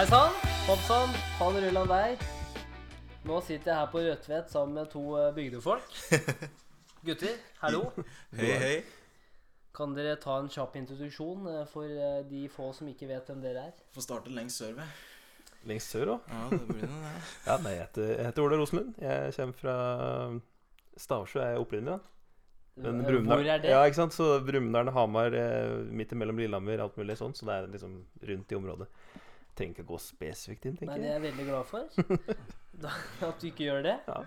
Hei sann, hopp sann, faen rulla deg. Nå sitter jeg her på Rødtvet sammen med to eh, bygdefolk. Gutter, hallo. Hei, hei. Kan dere ta en kjapp introduksjon eh, for eh, de få som ikke vet hvem dere er? Få starte lengst sør, ved. Lengst sør òg? Ja, det blir noe, det. Ja, nei, jeg heter, jeg heter Ola Rosenlund. Jeg kommer fra Stavsjø er jeg opprinnelig. Men Brumunddal- Hvor er det? Ja, ikke sant? Så Brumunddal, Hamar, midt imellom Lillehammer, alt mulig sånn. Så det er liksom rundt i området. Trenger ikke å gå spesifikt inn, tenker jeg. Nei, det er jeg. veldig glad for. Da, at du ikke gjør det. Ja.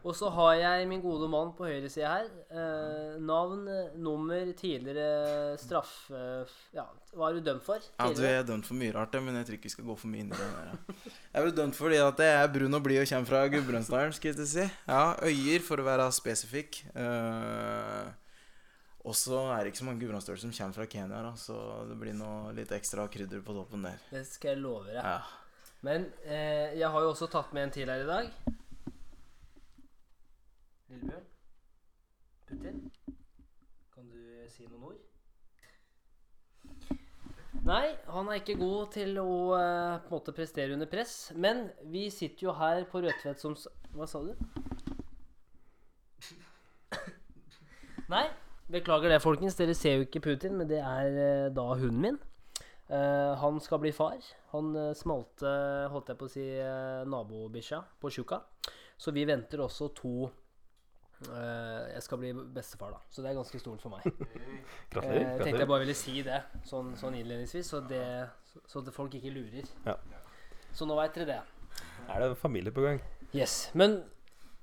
Og så har jeg min gode mann på høyre side her. Eh, navn, nummer, tidligere straff... Eh, ja, hva er du dømt for? Ja, du er dømt for mye rart, men jeg tror ikke vi skal gå for mye inn i det. der. Jeg ble dømt fordi at jeg er brun og blid og kommer fra Gudbrandsdalen, skal jeg til å si. Ja, Øyer, for å være spesifikk. Eh, og så er det ikke så mange gudbrandsdøler som kommer fra Kenya, da, så det blir noe litt ekstra krydder på toppen der. Det skal jeg love deg. Ja. Men eh, jeg har jo også tatt med en til her i dag. Lillebjørn? Putin? Kan du si noen ord? Nei, han er ikke god til å eh, på en måte prestere under press. Men vi sitter jo her på Rødtvet som Hva sa du? Nei, beklager det, folkens. Dere ser jo ikke Putin, men det er eh, da hunden min. Uh, han skal bli far. Han uh, smalte, holdt jeg på å si, uh, nabobikkja på tjukka. Så vi venter også to Jeg skal bli bestefar, da. Så det er ganske stort for meg. Gratulerer. Tenkte jeg bare ville si det sånn, sånn innledningsvis, så, det, så, så at folk ikke lurer. Ja. Så nå veit dere det. Er det familie på gang? Yes. Men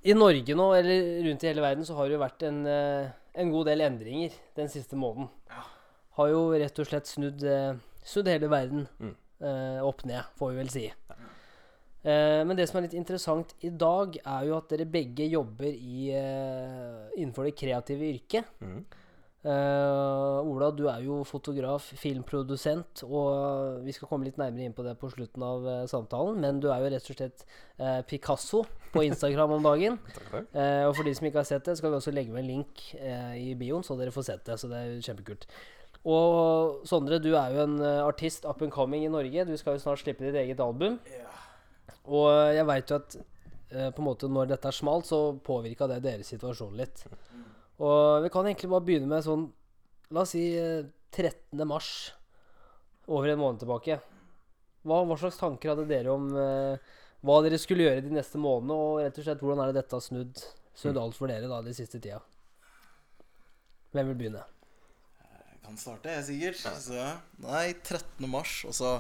i Norge nå, eller rundt i hele verden, så har det jo vært en, eh, en god del endringer den siste måneden. Har jo rett og slett snudd, eh, snudd hele verden Mm. eh, opp ned, får vi vel si. Eh, men det som er litt interessant i dag, er jo at dere begge jobber i, eh, innenfor det kreative yrket. Mhm. Eh, Ola, du er jo fotograf, filmprodusent, og vi skal komme litt nærmere inn på det på slutten av uh, samtalen, men du er jo rett og slett uh, Picasso på Instagram om dagen. Og for de som ikke har sett det, skal vi også legge med en link i bioen, så dere får sett det. Så det er kjempekult. Og Sondre, du er jo en artist up and coming i Norge. Du skal jo snart slippe ditt eget album. Og jeg veit jo at på en måte når dette er smalt, så påvirka det deres situasjon litt. Og vi kan egentlig bare begynne med sånn La oss si eh, 13. mars, over en måned tilbake. Hva, hva slags tanker hadde dere om eh, hva dere skulle gjøre de neste månedene, og rett og slett hvordan er det dette har snudd, snudd alt for dere da de siste tida? Hvem vil begynne? Jeg kan starte, jeg, sikkert. Så, nei, 13. mars. Og så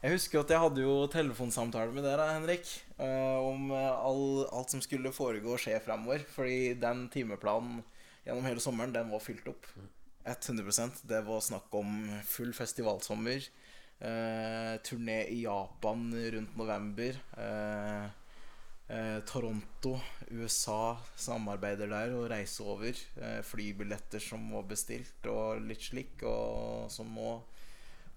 Jeg husker at jeg hadde jo telefonsamtale med dere, Henrik, eh, om eh, all, alt som skulle foregå og skje fremover. Fordi den timeplanen gjennom hele sommeren, den var fylt opp. 100% Det var snakk om full festivalsommer. Eh, turné i Japan rundt november. Eh, eh, Toronto, USA samarbeider der og reiser over. Eh, flybilletter som var bestilt og litt slik, og som nå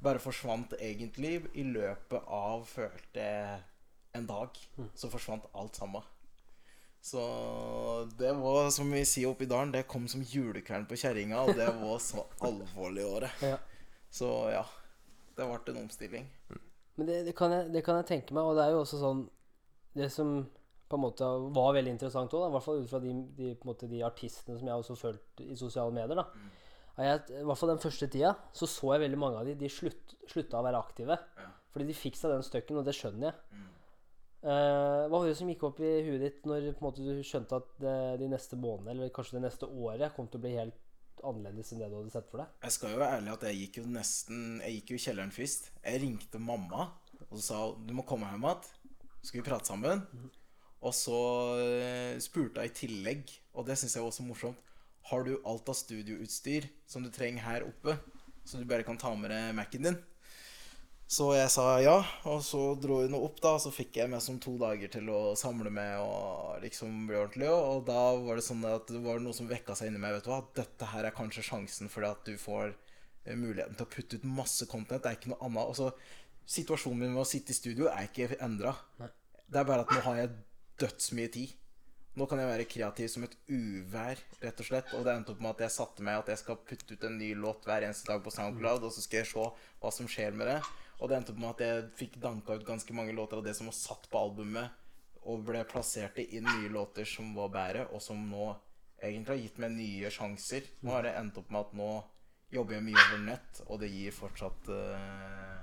bare forsvant egentlig i løpet av, følte en dag. Så forsvant alt sammen. Så det var, som vi sier oppe i dalen, det kom som julekvelden på kjerringa, og det var så alvorlig året. Ja. Så ja. Det ble en omstilling. Men det, det, kan jeg, det kan jeg tenke meg, og det er jo også sånn Det som på en måte var veldig interessant òg, i hvert fall ut fra de, de, på en måte, de artistene som jeg også fulgte i sosiale medier, da. er jeg, I hvert fall den første tida så så jeg veldig mange av de De slutt, slutta å være aktive. Fordi de fikk seg den støkken, og det skjønner jeg. Eh, hva var det som gikk opp i huet ditt når måte, du skjønte at det, de neste månedene, eller kanskje det neste året, kom til å bli helt annerledes enn det du hadde sett for deg? Jeg skal jo være ærlig at jeg gikk jo nesten Jeg gikk jo i kjelleren først. Jeg ringte mamma og sa du må komme hjem igjen. Skal vi prate sammen. Og så eh, spurte jeg i tillegg, og det syns jeg var også morsomt Har du alt av studioutstyr som du trenger her oppe, så du bare kan ta med deg Mac-en din? Så jeg sa ja, og så dro hun opp, da. Og så fikk jeg meg som to dager til å samle med og liksom bli ordentlig. Og, da var det sånn at det var noe som vekka seg inni meg. Vet du hva, dette her er kanskje sjansen for at du får eh, muligheten til å putte ut masse content. Det er ikke noe annet. Altså, situasjonen min med å sitte i studio er ikke endra. Det er bare at nå har jeg dødsmye tid. Nå kan jeg være kreativ som et uvær, rett og slett. Og det endte opp med at jeg satte meg at jeg skal putte ut en ny låt hver eneste dag på SoundCloud, og så skal jeg se hva som skjer med det. Og det endte opp med at jeg fikk danka ut ganske mange låter av det som var satt på albumet, og ble plassert inn nye låter som var bedre, og som nå egentlig har gitt meg nye sjanser. Nå har det endt opp med at nå jobber jeg mye over nett, og det gir fortsatt uh,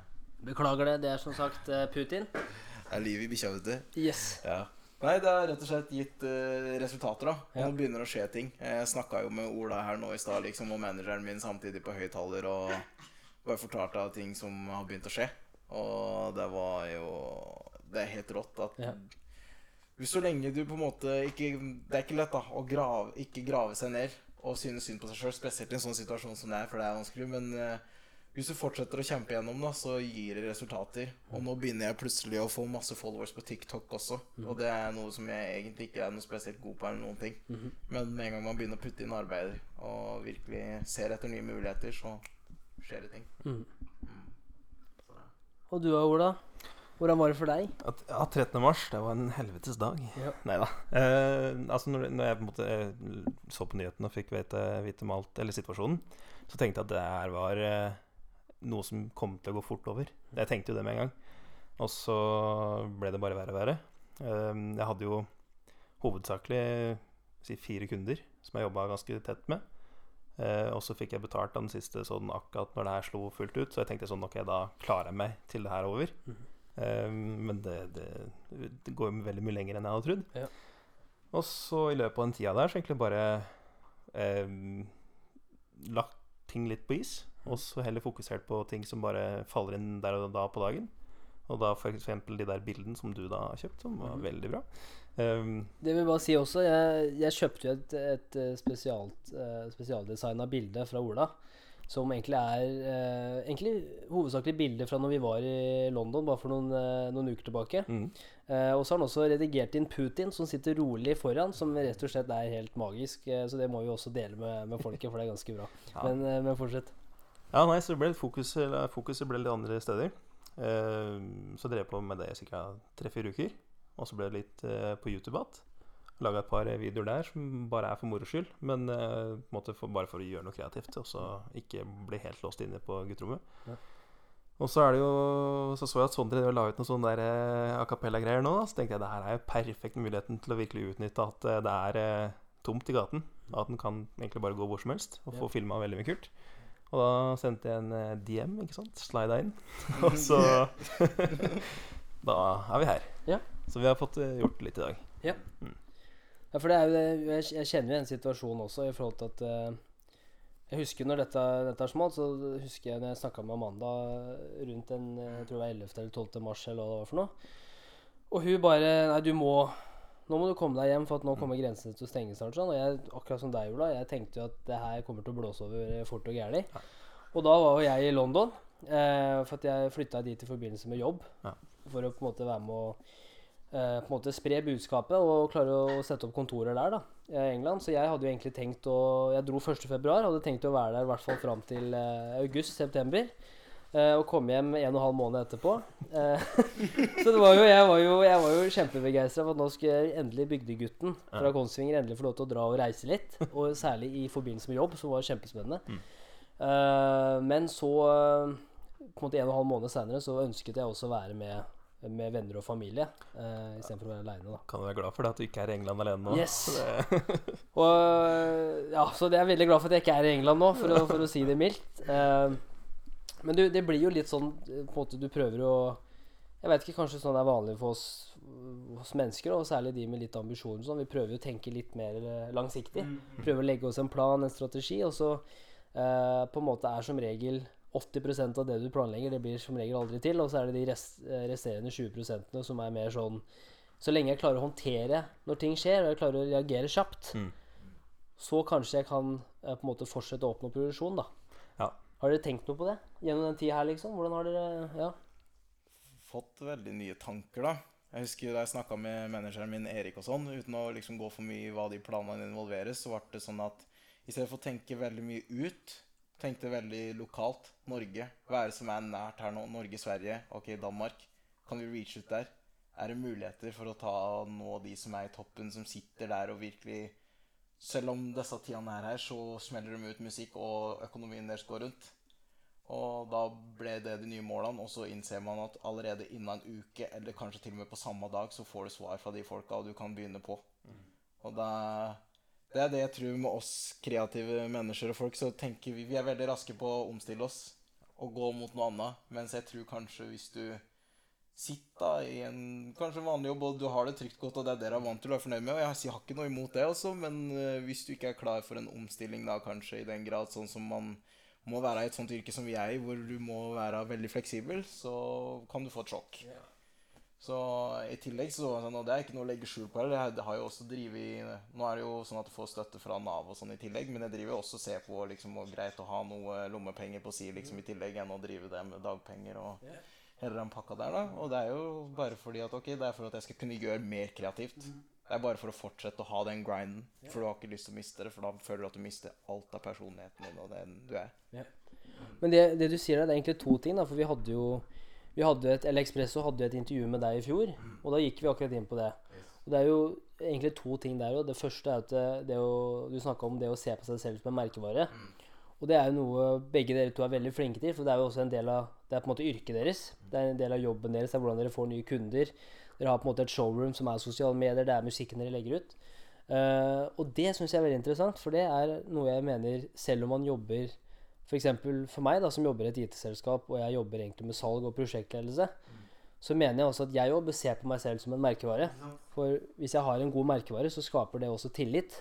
Beklager det. Det er som sagt eh, Putin. Det er livet i bikkja, vet du. Yes. Ja. Nei, det har rett og slett gitt uh, resultater, da. Og Ja. Nå begynner det å skje ting. Jeg snakka jo med Ola her nå i stad, liksom, og manageren min samtidig på høyttaler, og bare fortalte av ting som har begynt å skje. Og det var jo Det er helt rått at Ja. Så lenge du på en måte ikke Det er ikke lett da å grave, ikke grave seg ned og synes synd på seg sjøl, spesielt i en sånn situasjon som det er, for det er vanskelig. Men eh, hvis du fortsetter å kjempe gjennom, da, så gir det resultater. Og nå begynner jeg plutselig å få masse followers på TikTok også. Og det er noe som jeg egentlig ikke er noe spesielt god på, eller noen ting. Men med en gang man begynner å putte inn arbeid og virkelig ser etter nye muligheter, så skjer det ting. Mhm. Mm. Og du da, Ola? Hvordan var det for deg? At, ja, 13. mars, det var en helvetes dag. Ja. Nei da. Eh, altså når, når jeg på en måte eh, så på nyhetene og fikk vite, vite om alt, eller situasjonen, så tenkte jeg at det her var eh, noe som kom til å gå fort over. Jeg tenkte jo det med en gang. Og så ble det bare verre og verre. Eh, jeg hadde jo hovedsakelig si, fire kunder som jeg jobba ganske tett med. Eh, og så fikk jeg betalt av den siste sånn akkurat når det her slo fullt ut. Så jeg tenkte sånn Ok, da klarer jeg meg til det her er over. Eh, men det, det, det går jo veldig mye lenger enn jeg hadde trodd. Ja. Og så i løpet av den tida der så egentlig bare eh, lagt ting litt på is. Og så heller fokusert på ting som bare faller inn der og da på dagen. Og da f.eks. de der bildene som du da har kjøpt, som var Mhm. veldig bra. Um, Det vil jeg bare si også, jeg, jeg kjøpte jo et, et eh, spesialt, uh, spesialdesigna bilde fra Ola. Som egentlig er uh, Egentlig hovedsakelig bilde fra når vi var i London bare for noen, uh, noen uker tilbake. mm. Uh, og så har han også redigert inn Putin, som sitter rolig foran, som rett og slett er helt magisk. Eh, så det må vi også dele med, med folket, for det er ganske bra. Ja. Men, eh, men fortsett. Ja, nei, så det ble litt fokus, eller fokuset ble litt andre steder. Eh, så drev jeg på med det i ca. tre-fire uker. Og så ble det litt eh, på YouTube igjen. Laga et par videoer der som bare er for moro skyld. Men eh, for, bare for å gjøre noe kreativt, og så ikke bli helt låst inne på gutterommet. Ja. Og så er det jo Så så jeg at Sondre la ut noen sånne der eh, a cappella-greier nå. Da. Så tenkte jeg det her er jo perfekt muligheten til å virkelig utnytte at eh, det er eh, tomt i gaten. At en kan egentlig bare gå hvor som helst og få Ja. filma veldig mye kult. Og da sendte jeg en eh, DM, ikke sant. Slida inn. Og så Da er vi her. Ja. Så vi har fått eh, gjort litt i dag. Ja, for det er jo det Jeg, kjenner jo en situasjon også i forhold til at eh, Jeg husker når dette, dette er smalt, så husker jeg når jeg snakka med Amanda rundt den jeg tror det var 11. eller 12. mars, eller hva det var for noe. Og hun bare Nei, du må Nå må du komme deg hjem, for at nå kommer grensene til å stenge snart. Sånn. Og jeg, akkurat som deg, Ola, jeg tenkte jo at det her kommer til å blåse over fort og gæli. Og da var jo jeg i London, eh, for at jeg flytta dit i forbindelse med jobb. Ja. For å på en måte være med å eh, på en måte spre budskapet og klare å sette opp kontorer der da, i England. Så jeg hadde jo egentlig tenkt å Jeg dro 1.2., hadde tenkt å være der i hvert fall fram til eh, august-september. Eh, og kom hjem en og en halv måned etterpå. Eh, så det var jo, jeg var jo, jeg var jo kjempebegeistra for at nå skulle endelig bygdegutten fra Konsvinger Kongsvinger endelig få lov til å dra og reise litt. Og særlig i forbindelse med jobb, som var kjempespennende. Mm. Eh, men så, eh, på en måte en og en halv måned seinere, så ønsket jeg også å være med, med venner og familie. Uh, Istedenfor å være aleine. Kan være glad for det at du ikke er i England alene nå. Yes. Og ja, så det er jeg veldig glad for at jeg ikke er i England nå, for å, for å si det mildt. Eh, men du, det blir jo litt sånn eh, på en måte du prøver å Jeg vet ikke, kanskje sånn det er vanlig for oss, oss mennesker, og særlig de med litt ambisjoner. Sånn. Vi prøver jo å tenke litt mer eh, langsiktig. Prøver å legge oss en plan, en strategi, og så eh, på en måte er som regel 80% av det du planlegger, det blir som regel aldri til. Og så er det de rest, eh, resterende 20 som er mer sånn Så lenge jeg klarer å håndtere når ting skjer, og jeg klarer å reagere kjapt, Mm. så kanskje jeg kan eh, på en måte fortsette å oppnå progresjon, da. Har dere tenkt noe på det gjennom den tida her, liksom? Hvordan har dere Ja. fått veldig nye tanker, da. Jeg husker da jeg snakka med manageren min Erik og sånn, uten å liksom gå for mye i hva de planene involveres, så ble det sånn at i stedet for å tenke veldig mye ut, tenkte veldig lokalt. Norge. Hva er det som er nært her nå? Norge, Sverige, ok, Danmark. Kan vi reach ut der? Er det muligheter for å ta nå de som er i toppen, som sitter der og virkelig Selv om disse tidene er her, så smeller de ut musikk, og økonomien deres går rundt. Og da ble det de nye målene, og så innser man at allerede innen en uke, eller kanskje til og med på samme dag, så får du svar fra de folka, og du kan begynne på. Og det det er det jeg tror med oss kreative mennesker og folk, så tenker vi Vi er veldig raske på å omstille oss og gå mot noe annet. Mens jeg tror kanskje hvis du sitter da i en kanskje vanlig jobb, og du har det trygt godt, og det er det du er vant til og er fornøyd med, og jeg har ikke noe imot det også, men eh, hvis du ikke er klar for en omstilling da, kanskje i den grad sånn som man må være i et sånt yrke som vi er i, hvor du må være veldig fleksibel, så kan du få et sjokk. Så i tillegg så sånn, og det er ikke noe å legge skjul på heller. Jeg har jo også drivet Nå er det jo sånn at du får støtte fra Nav og sånn i tillegg, men jeg driver jo også og ser på liksom, og greit å ha noe lommepenger på si liksom i tillegg enn å drive det med dagpenger og hele den pakka der, da. Og det er jo bare fordi at ok, det er for at jeg skal kunne gjøre mer kreativt. Det er bare for å fortsette å ha den grinden, for du har ikke lyst til å miste det, for da føler du at du mister alt av personligheten din og den du er. Men det, det du sier der, det er egentlig to ting. da, For vi hadde jo vi hadde et, eller Expresso hadde jo et intervju med deg i fjor, og da gikk vi akkurat inn på det. Og Det er jo egentlig to ting der òg. Det første er at det, det å, du snakka om det å se på seg selv som en merkevare. Og det er jo noe begge dere to er veldig flinke til, for det er jo også en del av det er på en måte yrket deres. Det er en del av jobben deres, det er hvordan dere får nye kunder. Dere har på en måte et showroom som er sosiale medier, det er musikken dere legger ut. Uh, og det syns jeg er veldig interessant, for det er noe jeg mener selv om man jobber F.eks. For, for meg, da, som jobber i et IT-selskap, og jeg jobber egentlig med salg og prosjektledelse, så mener jeg også at jeg jobber ser se på meg selv som en merkevare. For hvis jeg har en god merkevare, så skaper det også tillit.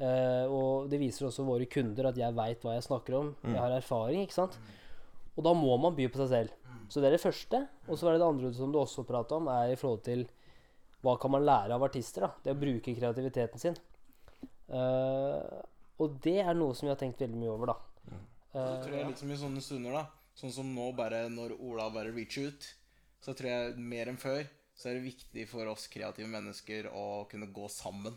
Eh, og det viser også våre kunder at jeg veit hva jeg snakker om. Jeg har erfaring, ikke sant. Og da må man by på seg selv. Så det er det første. Og så er det det andre som du også prata om, er i forhold til hva kan man lære av artister? da, Det å bruke kreativiteten sin. Uh, og det er noe som vi har tenkt veldig mye over, da. Så tror jeg liksom i sånne stunder, da Sånn som nå, bare når Ola bare reacher ut, så tror jeg mer enn før så er det viktig for oss kreative mennesker å kunne gå sammen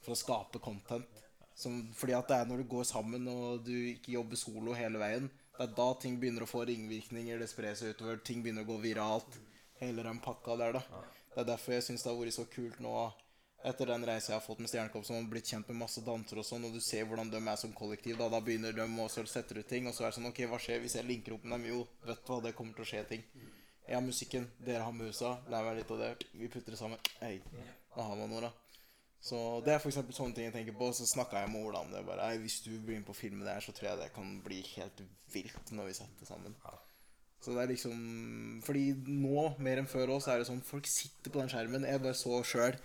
for å skape content. Som, fordi at det er når du går sammen og du ikke jobber solo hele veien, det er da ting begynner å få ringvirkninger, det sprer seg utover, ting begynner å gå viralt. Hele den pakka der, da. Det er derfor jeg syns det har vært så kult nå etter den reisa jeg har fått med Stjernekopp, som har blitt kjent med masse dansere og sånn, og du ser hvordan de er som kollektiv, da, da begynner de å sette ut ting, og så er det sånn Ok, hva skjer hvis jeg linker opp med dem? Jo, vet du hva, det kommer til å skje ting. Jeg har musikken, dere har musa, lær meg litt av det. Vi putter det sammen. Hei, da har man noe, da. Så det er eksempel sånne ting jeg tenker på. Så snakka jeg med Ola om det. bare, «Ei, Hvis du blir med på filmen der så tror jeg det kan bli helt vilt når vi setter sammen. Så det er liksom Fordi nå, mer enn før også, er det sånn folk sitter på den skjermen. Jeg bare så sjøl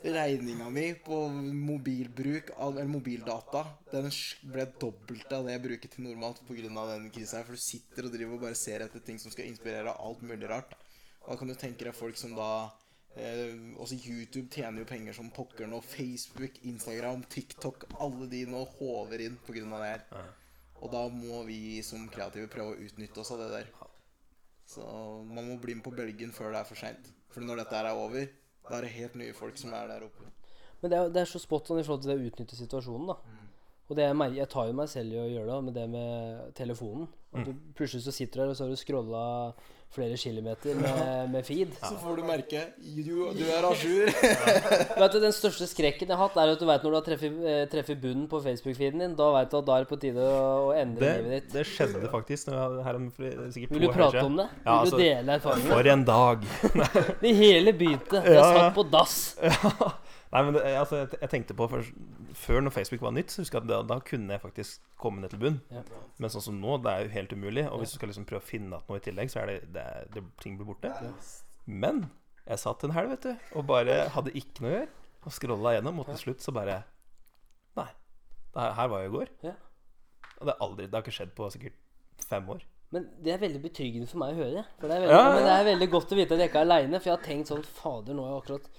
regninga mi på mobilbruk eller mobildata Den ble dobbelt av det jeg bruker til normalt pga. den krisa her. For du sitter og driver og bare ser etter ting som skal inspirere alt mulig rart. Og da kan du tenke deg folk som da eh, Også YouTube tjener jo penger som pokker nå. Facebook, Instagram, TikTok. Alle de nå håver inn pga. det her. Og da må vi som kreative prøve å utnytte oss av det der. Så man må bli med på bølgen før det er for seint. For når dette her er over, da er det helt nye folk som er der oppe. Men det er, det er så spot on i forhold til det å utnytte situasjonen, da. Og det jeg, jeg tar jo meg selv i å gjøre det med det med telefonen. At du plutselig så sitter du der, og så har du scrolla flere kilometer med, med feed. Så får du merke du, du er à jour. Vet du, Den største skrekken jeg har hatt, er at du vet når du har treffet, eh, bunnen på Facebook-feeden din. Da vet du at da er det på tide å, å endre Det, livet ditt. det skjedde faktisk når jeg her om sikkert Vil du prate om det? Ja, Vil du altså, dele erfaringene? For en dag! Det hele begynte. Jeg Ja, ja. satt på dass. Nei, men det, altså, jeg, jeg tenkte på først, Før når Facebook var nytt, så husker jeg at da, da kunne jeg faktisk komme ned til bunn. Ja. Men sånn som nå, det er jo helt umulig. Og hvis du skal liksom prøve å finne igjen noe i tillegg, så er det, det, er- det ting blir borte. Men jeg satt en helg, vet du, og bare hadde ikke noe å gjøre. Og scrolla gjennom, og til slutt så bare Nei. Det her, her var jeg i går. Ja. Og det, er aldri, det har ikke skjedd på sikkert fem år. Men det er veldig betryggende for meg å høre. For det er veldig, Ja, ja. Men det er veldig godt å vite at jeg ikke er aleine. For jeg har tenkt sånn Fader, nå har jeg akkurat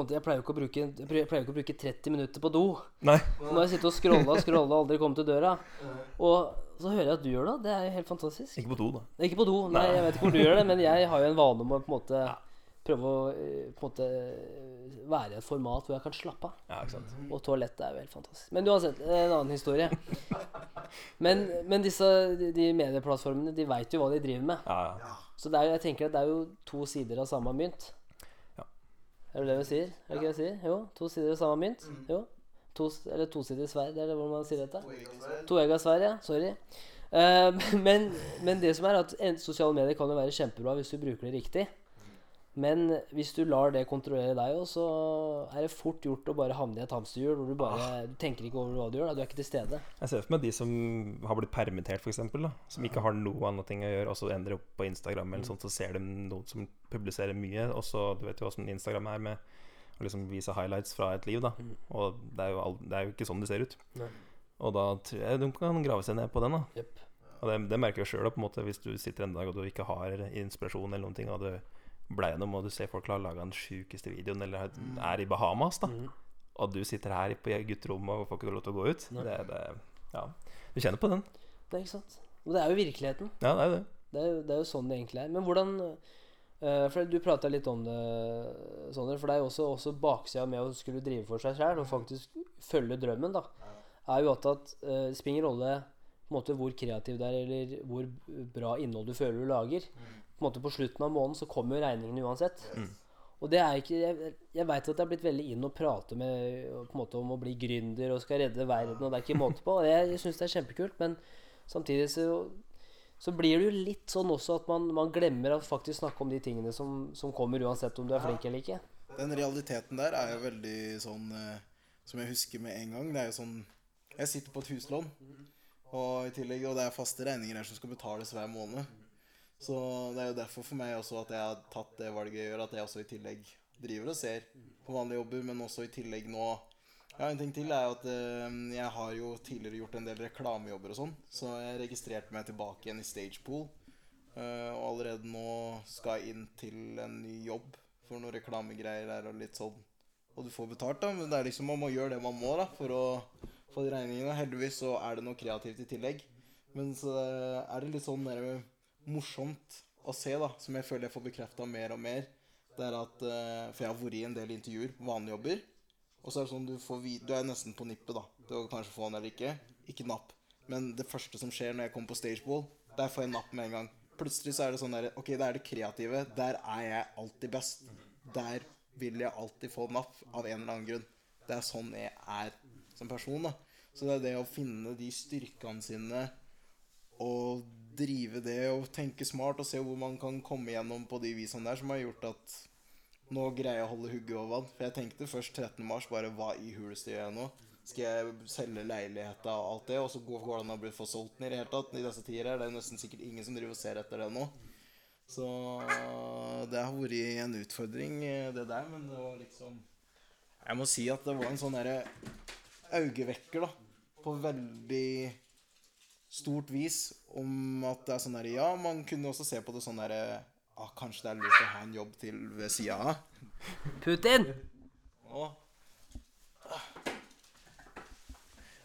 måte, Jeg pleier jo ikke å bruke ikke å bruke 30 minutter på do. Nei. Nå har jeg sittet og scrolla og scrolla og aldri kommet til døra. Og så hører jeg at du gjør det. Det er jo helt fantastisk. Ikke på do, da. Ikke på do, nei, jeg vet ikke hvor du gjør det, men jeg har jo en vane om å på en måte prøve å eh, på en måte eh, være i et format hvor jeg kan slappe av. Ja, ikke sant. Og toalettet er jo helt fantastisk. Men uansett, en annen historie. Men, men disse de, medieplattformene, de veit jo hva de driver med. Ja, ja. Så det er, jo- jeg tenker at det er jo to sider av samme mynt. Er det det vi sier? Er det ikke det vi sier? Jo, to sider av samme mynt. Jo. To, eller tosidig sverd, er det hvordan man sier dette? Toegga sverd, ja. Sorry. Uh, men, men det som er at en- sosiale medier kan jo være kjempebra hvis du bruker det riktig. Men hvis du lar det kontrollere deg, også, så er det fort gjort å bare havne i et hamsterhjul hvor du bare du tenker ikke over hva du gjør. Da. Du er ikke til stede. Jeg ser for meg de som har blitt permittert, f.eks. Som ikke har noe annet ting å gjøre, og så ender opp på Instagram, eller sånt, så ser de noen som publiserer mye. Og så, Du vet jo åssen Instagram er med å liksom vise highlights fra et liv, da. Mm. Og det er, all, det er jo ikke sånn det ser ut. Nei. Og da tror jeg de kan grave seg ned på den, da. Yep. Og det, det merker jeg sjøl, hvis du sitter en dag og du ikke har inspirasjon eller noen ting, og du bleier gjennom, og du ser folk har laga den sjukeste videoen, eller er i Bahamas, da. Mm. Og du sitter her på gutterommet og får ikke lov til å gå ut. Det, det, ja. Du kjenner på den. Det er ikke sant. Og det er jo virkeligheten. Ja, det er jo det. Det er, jo, det er jo sånn det egentlig er. Men hvordan uh, For du prata litt om det, Sondre. For det er jo også, også baksida med å skulle drive for seg sjøl og faktisk følge drømmen, da. Er jo at, at uh, det spiller ingen rolle på en måte hvor kreativ du er, eller hvor bra innhold du føler du lager. På en måte På slutten av måneden så kommer jo regningene uansett. Mm. Og det er ikke Jeg, jeg veit at det er blitt veldig inn å prate med på en måte om å bli gründer og skal redde verden, og det er ikke måte på. Og jeg, jeg syns det er kjempekult, men samtidig så så blir det jo litt sånn også at man, man glemmer å faktisk snakke om de tingene som, som kommer, uansett om du er flink eller ikke. Den realiteten der er jo veldig sånn eh, Som jeg husker med en gang. Det er jo sånn Jeg sitter på et huslån, og i tillegg Og det er faste regninger her som skal betales hver måned. Så det er jo derfor for meg også at jeg har tatt det valget gjør, at jeg også i tillegg driver og ser på vanlige jobber, men også i tillegg nå Ja, en ting til er jo at eh, jeg har jo tidligere gjort en del reklamejobber og sånn, så jeg registrerte meg tilbake igjen i Stagepool. Eh, og allerede nå skal jeg inn til en ny jobb for noen reklamegreier der og litt sånn. Og du får betalt, da, men det er liksom man må gjøre det man må da for å få de regningene. Heldigvis så er det noe kreativt i tillegg. Men så er det litt sånn der, morsomt å se, da, som jeg føler jeg får bekrefta mer og mer. Det er at eh, For jeg har vært i en del intervjuer, vanlige jobber. Og så er det sånn du får vite Du er nesten på nippet, da. Du kan kanskje få den eller ikke. Ikke napp. Men det første som skjer når jeg kommer på stageball, der får jeg napp med en gang. Plutselig så er det sånn der Ok, det er det kreative. Der er jeg alltid best. Der vil jeg alltid få napp av en eller annen grunn. Det er sånn jeg er som person, da. Så det er det å finne de styrkene sine og drive det og tenke smart og se hvor man kan komme gjennom på de visene der, som har gjort at nå greier jeg å holde hugget over vann. For jeg tenkte først 13. mars bare hva i huleste gjør jeg nå? Skal jeg selge leiligheta og alt det, og så går det an å bli solgt den i det hele tatt? I disse tider her, det er nesten sikkert ingen som driver og ser etter det nå. Så det har vært en utfordring, det der, men det var liksom Jeg må si at det var en sånn derre øyevekker, da. På veldig stort vis om at det er sånn der Ja, man kunne også se på det sånn derre ah, Kanskje det er lurt å ha en jobb til ved sida av. Putin! Å.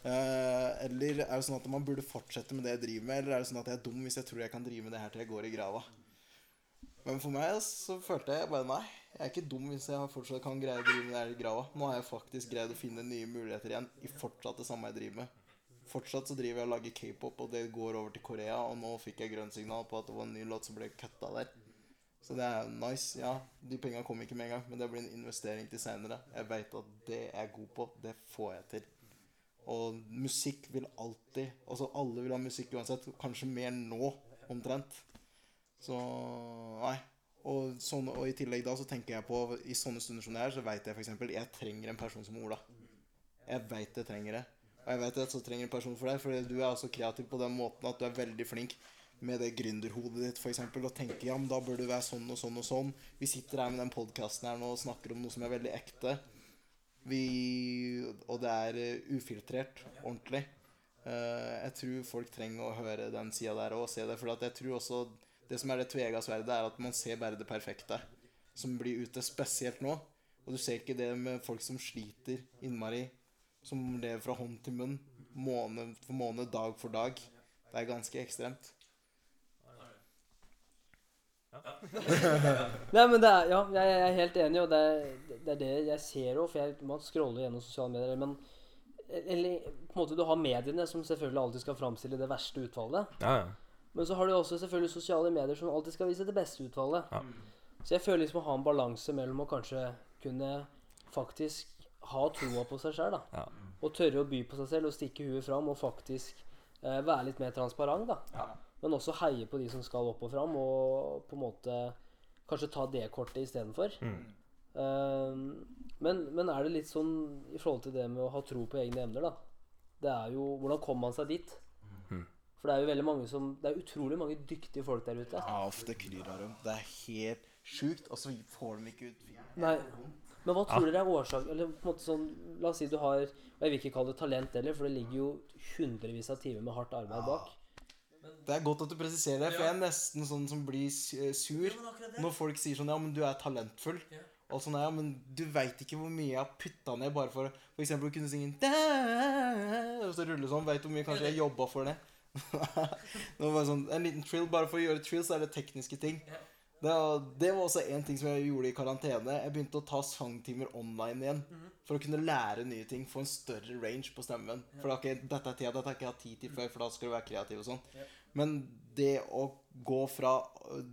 Eh, eller er det sånn at man burde fortsette med det jeg driver med, eller er det sånn at jeg er dum hvis jeg tror jeg kan drive med det her til jeg går i grava? Men for meg så følte jeg bare nei. Jeg er ikke dum hvis jeg fortsatt kan greie å drive med det her i grava. Nå har jeg faktisk greid å finne nye muligheter igjen i fortsatt det samme jeg driver med. Fortsatt så driver jeg og lager k-pop, og det går over til Korea. Og nå fikk jeg grønt signal på at det var en ny låt som ble kutta der. Så det er nice. Ja, de penga kom ikke med en gang, men det blir en investering til seinere. Jeg veit at det jeg er god på, det får jeg til. Og musikk vil alltid Altså alle vil ha musikk uansett. Kanskje mer nå, omtrent. Så nei. Og, sånn, og i tillegg da så tenker jeg på I sånne stunder som det her, så veit jeg f.eks. Jeg trenger en person som Ola. Jeg veit jeg trenger det. Og jeg vet at så trenger en person for deg, for du er også kreativ på den måten at du er veldig flink med det gründerhodet ditt, f.eks. Og tenker ja, men da bør du være sånn og sånn og sånn. Vi sitter her med den podkasten her nå og snakker om noe som er veldig ekte. Vi, og det er eh, ufiltrert, ordentlig. Eh, jeg tror folk trenger å høre den sida der og se det. For jeg tror også det som er det tvega sverdet, er at man ser bare det perfekte som blir ute, spesielt nå. Og du ser ikke det med folk som sliter innmari, som lever fra hånd til munn, måned for måned, dag for dag. Det er ganske ekstremt. Nei, men det er, ja, jeg, jeg er helt enig, og det er det, er det jeg ser òg. For jeg, man scroller gjennom sosiale medier. Men eller, på en måte du har mediene, som selvfølgelig alltid skal framstille det verste utfallet. Ja, ja. Men så har du også selvfølgelig sosiale medier som alltid skal vise det beste utfallet. Ja. Så jeg føler liksom å ha en balanse mellom å kanskje kunne faktisk ha troa på seg sjøl, da. Ja. Og tørre å by på seg selv og stikke huet fram og faktisk Eh, være litt mer transparent, da. Ja. Men også heie på de som skal opp og fram, og på en måte kanskje ta det kortet istedenfor. Mm. Uh, men, men er det litt sånn i forhold til det med å ha tro på egne evner, da? Det er jo Hvordan kommer man seg dit? Mm. For det er jo veldig mange som Det er utrolig mange dyktige folk der ute. Ja, ofte det kryr av dem. Det er helt sjukt, og så får de ikke ut Nei. Men hva tror dere er årsaken Eller på en måte sånn La oss si du har Og jeg vil ikke kalle det talent heller, for det ligger jo hundrevis av timer med hardt arbeid bak. Det er godt at du presiserer det, for jeg er nesten sånn som blir eh, sur når folk sier sånn Ja, men du er talentfull. Og sånn, ja, men du veit ikke hvor mye jeg har putta ned bare for eksempel å kunne synge «Da», Og så rulle sånn. Veit du hvor mye kanskje jeg jobba for det? det var bare sånn, En liten trill. Bare for å gjøre trill, så er det tekniske ting. Det det var også en ting som jeg gjorde i karantene. Jeg begynte å ta sangtimer online igjen. For å kunne lære nye ting. Få en større range på stemmen. For det er ikke, dette er tida, dette har ikke hatt tid til før, for da skal du være kreativ og sånn. Men det å gå fra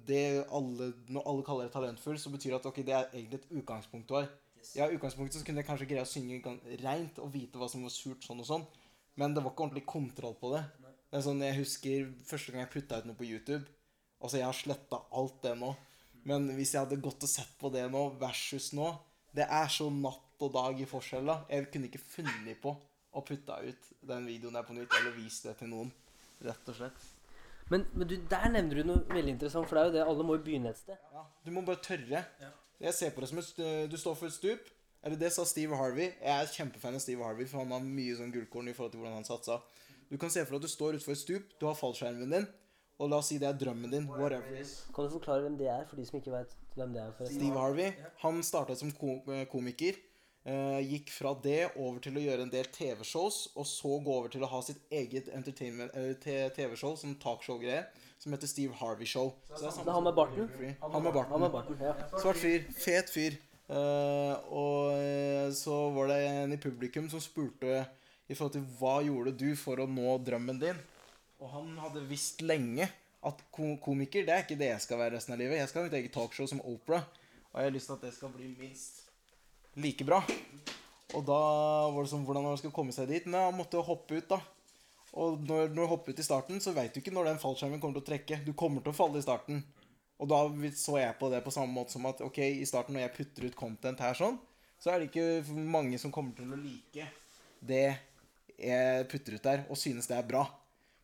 det alle, Når alle kaller det talentfull, så betyr det at ok, det er egentlig et utgangspunkt du har. Ja, i utgangspunktet så kunne jeg kanskje greie å synge reint og vite hva som var surt, sånn og sånn. Men det var ikke ordentlig kontroll på det. Det er sånn, Jeg husker første gang jeg putta ut noe på YouTube. Altså, jeg har sletta alt det nå. Men hvis jeg hadde gått og sett på det nå versus nå Det er så natt og dag i forskjell, da. Jeg kunne ikke funnet på å putte ut den videoen der på nytt, eller vist det til noen. Rett og slett. Men, men du, der nevner du noe veldig interessant, for det er jo det alle må jo begynne et sted. Ja, du må bare tørre. Jeg ser på det som et Du står for et stup. Eller det sa Steve Harvey. Jeg er kjempefan av Steve Harvey, for han har mye sånn gullkorn i forhold til hvordan han satsa. Du kan se for deg at du står utfor et stup, du har fallskjermen din, og la oss si det er drømmen din. Whatever it is. Kan du forklare hvem det er, for de som ikke vet hvem det er? forresten? Steve Harvey han startet som eh, komiker. eh, gikk fra det over til å gjøre en del TV-shows, og så gå over til å ha sitt eget TV-show, som talkshow-greier, som heter Steve Harvey Show. Så det er er han med barten? Han med barten. Han med barten, ja. Svart fyr. Fet fyr. Eh, og eh, så var det en i publikum som spurte i forhold til hva gjorde du for å nå drømmen din. Og han hadde visst lenge at ko komiker det er ikke det jeg skal være resten av livet. Jeg skal ha mitt eget talkshow som Opera. Og jeg har lyst til at det skal bli minst like bra. Og da var det sånn hvordan man skal komme seg dit. Men han måtte jo hoppe ut, da. Og når, når du hopper ut i starten, så veit du ikke når den fallskjermen kommer til å trekke. Du kommer til å falle i starten. Og da så jeg på det på samme måte som at ok, i starten når jeg putter ut content her sånn, så er det ikke mange som kommer til å like det jeg putter ut der, og synes det er bra.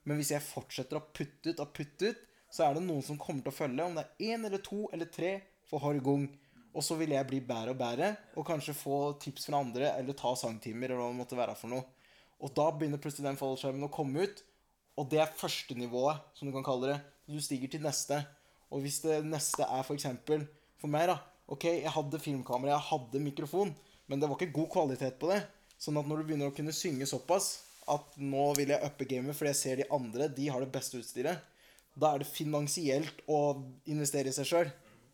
Men hvis jeg fortsetter å putte ut og putte ut, så er det noen som kommer til å følge. Om det er én eller to eller tre for Horgung. Og så vil jeg bli bedre og bedre, og kanskje få tips fra andre, eller ta sangtimer, eller hva det måtte være for noe. Og da begynner plutselig den fallskjermen å komme ut, og det er første nivået, som du kan kalle det. Du stiger til neste. Og hvis det neste er for eksempel For meg, da. Ok, jeg hadde filmkamera, jeg hadde mikrofon, men det var ikke god kvalitet på det. Sånn at når du begynner å kunne synge såpass at nå vil jeg uppe gamet fordi jeg ser de andre, de har det beste utstyret, da er det finansielt å investere i seg sjøl.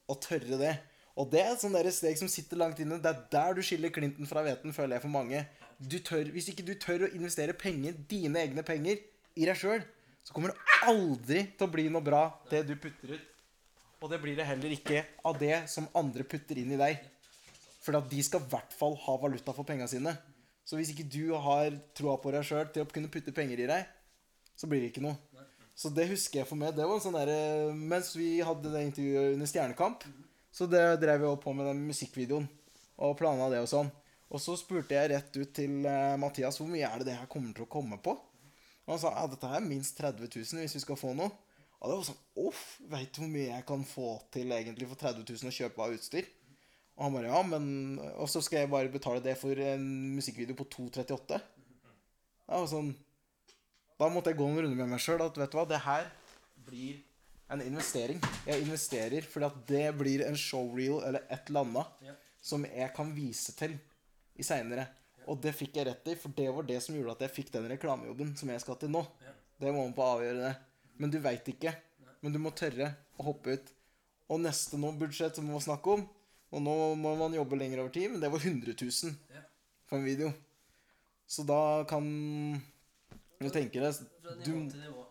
Og tørre det. Og det er et sånt steg som sitter langt inne. Det er der du skiller Clinton fra hveten, føler jeg for mange. Tør, hvis ikke du tør å investere penger, dine egne penger, i deg sjøl, så kommer det aldri til å bli noe bra, det du putter ut. Og det blir det heller ikke av det som andre putter inn i deg. For de skal i hvert fall ha valuta for penga sine. Så hvis ikke du har troa på deg sjøl til å kunne putte penger i deg, så blir det ikke noe. Så det husker jeg for meg. Det var en sånn der, Mens vi hadde det intervjuet under Stjernekamp, så det drev også på med den musikkvideoen og planla det og sånn. Og så spurte jeg rett ut til eh, Mathias hvor mye er det det her kommer til å komme på. Og han sa ja, dette er minst 30 000 hvis vi skal få noe. Og det var sånn Uff, veit du hvor mye jeg kan få til egentlig for 30 000 å kjøpe av utstyr? Og han bare ja, men Og så skal jeg bare betale det for en musikkvideo på 238. Jeg var sånn Da måtte jeg gå en runde med meg sjøl at vet du hva, det her blir en investering. Jeg investerer fordi at det blir en showreel eller et eller annet som jeg kan vise til i seinere. Og det fikk jeg rett i, for det var det som gjorde at jeg fikk den reklamejobben som jeg skal til nå. Det må man på avgjøre det. Men du veit ikke. Men du må tørre å hoppe ut. Og neste nå budsjett som vi må snakke om Og nå må man jobbe lenger over tid, men det var 100 000 for en video. Så da kan du tenke deg du,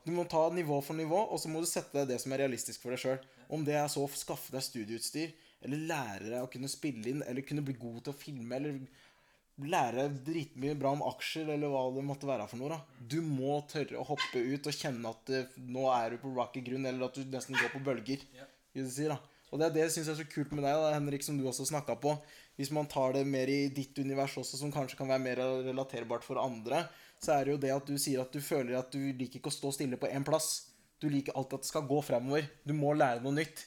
du må ta nivå for nivå, og så må du sette deg det som er realistisk for deg sjøl. Om det er så å skaffe deg studieutstyr, eller lære deg å kunne spille inn, eller kunne bli god til å filme, eller lære dritmye bra om aksjer, eller hva det måtte være for noe. da. Du må tørre å hoppe ut og kjenne at eh, nå er du på rocky grunn, eller at du nesten går på bølger. vil du si da. Og det er det jeg syns er så kult med deg, da, Henrik, som du også snakka på. Hvis man tar det mer i ditt univers også, som kanskje kan være mer relaterbart for andre, så er det jo det at du sier at du føler at du liker ikke å stå stille på én plass. Du liker alltid at det skal gå fremover. Du må lære noe nytt.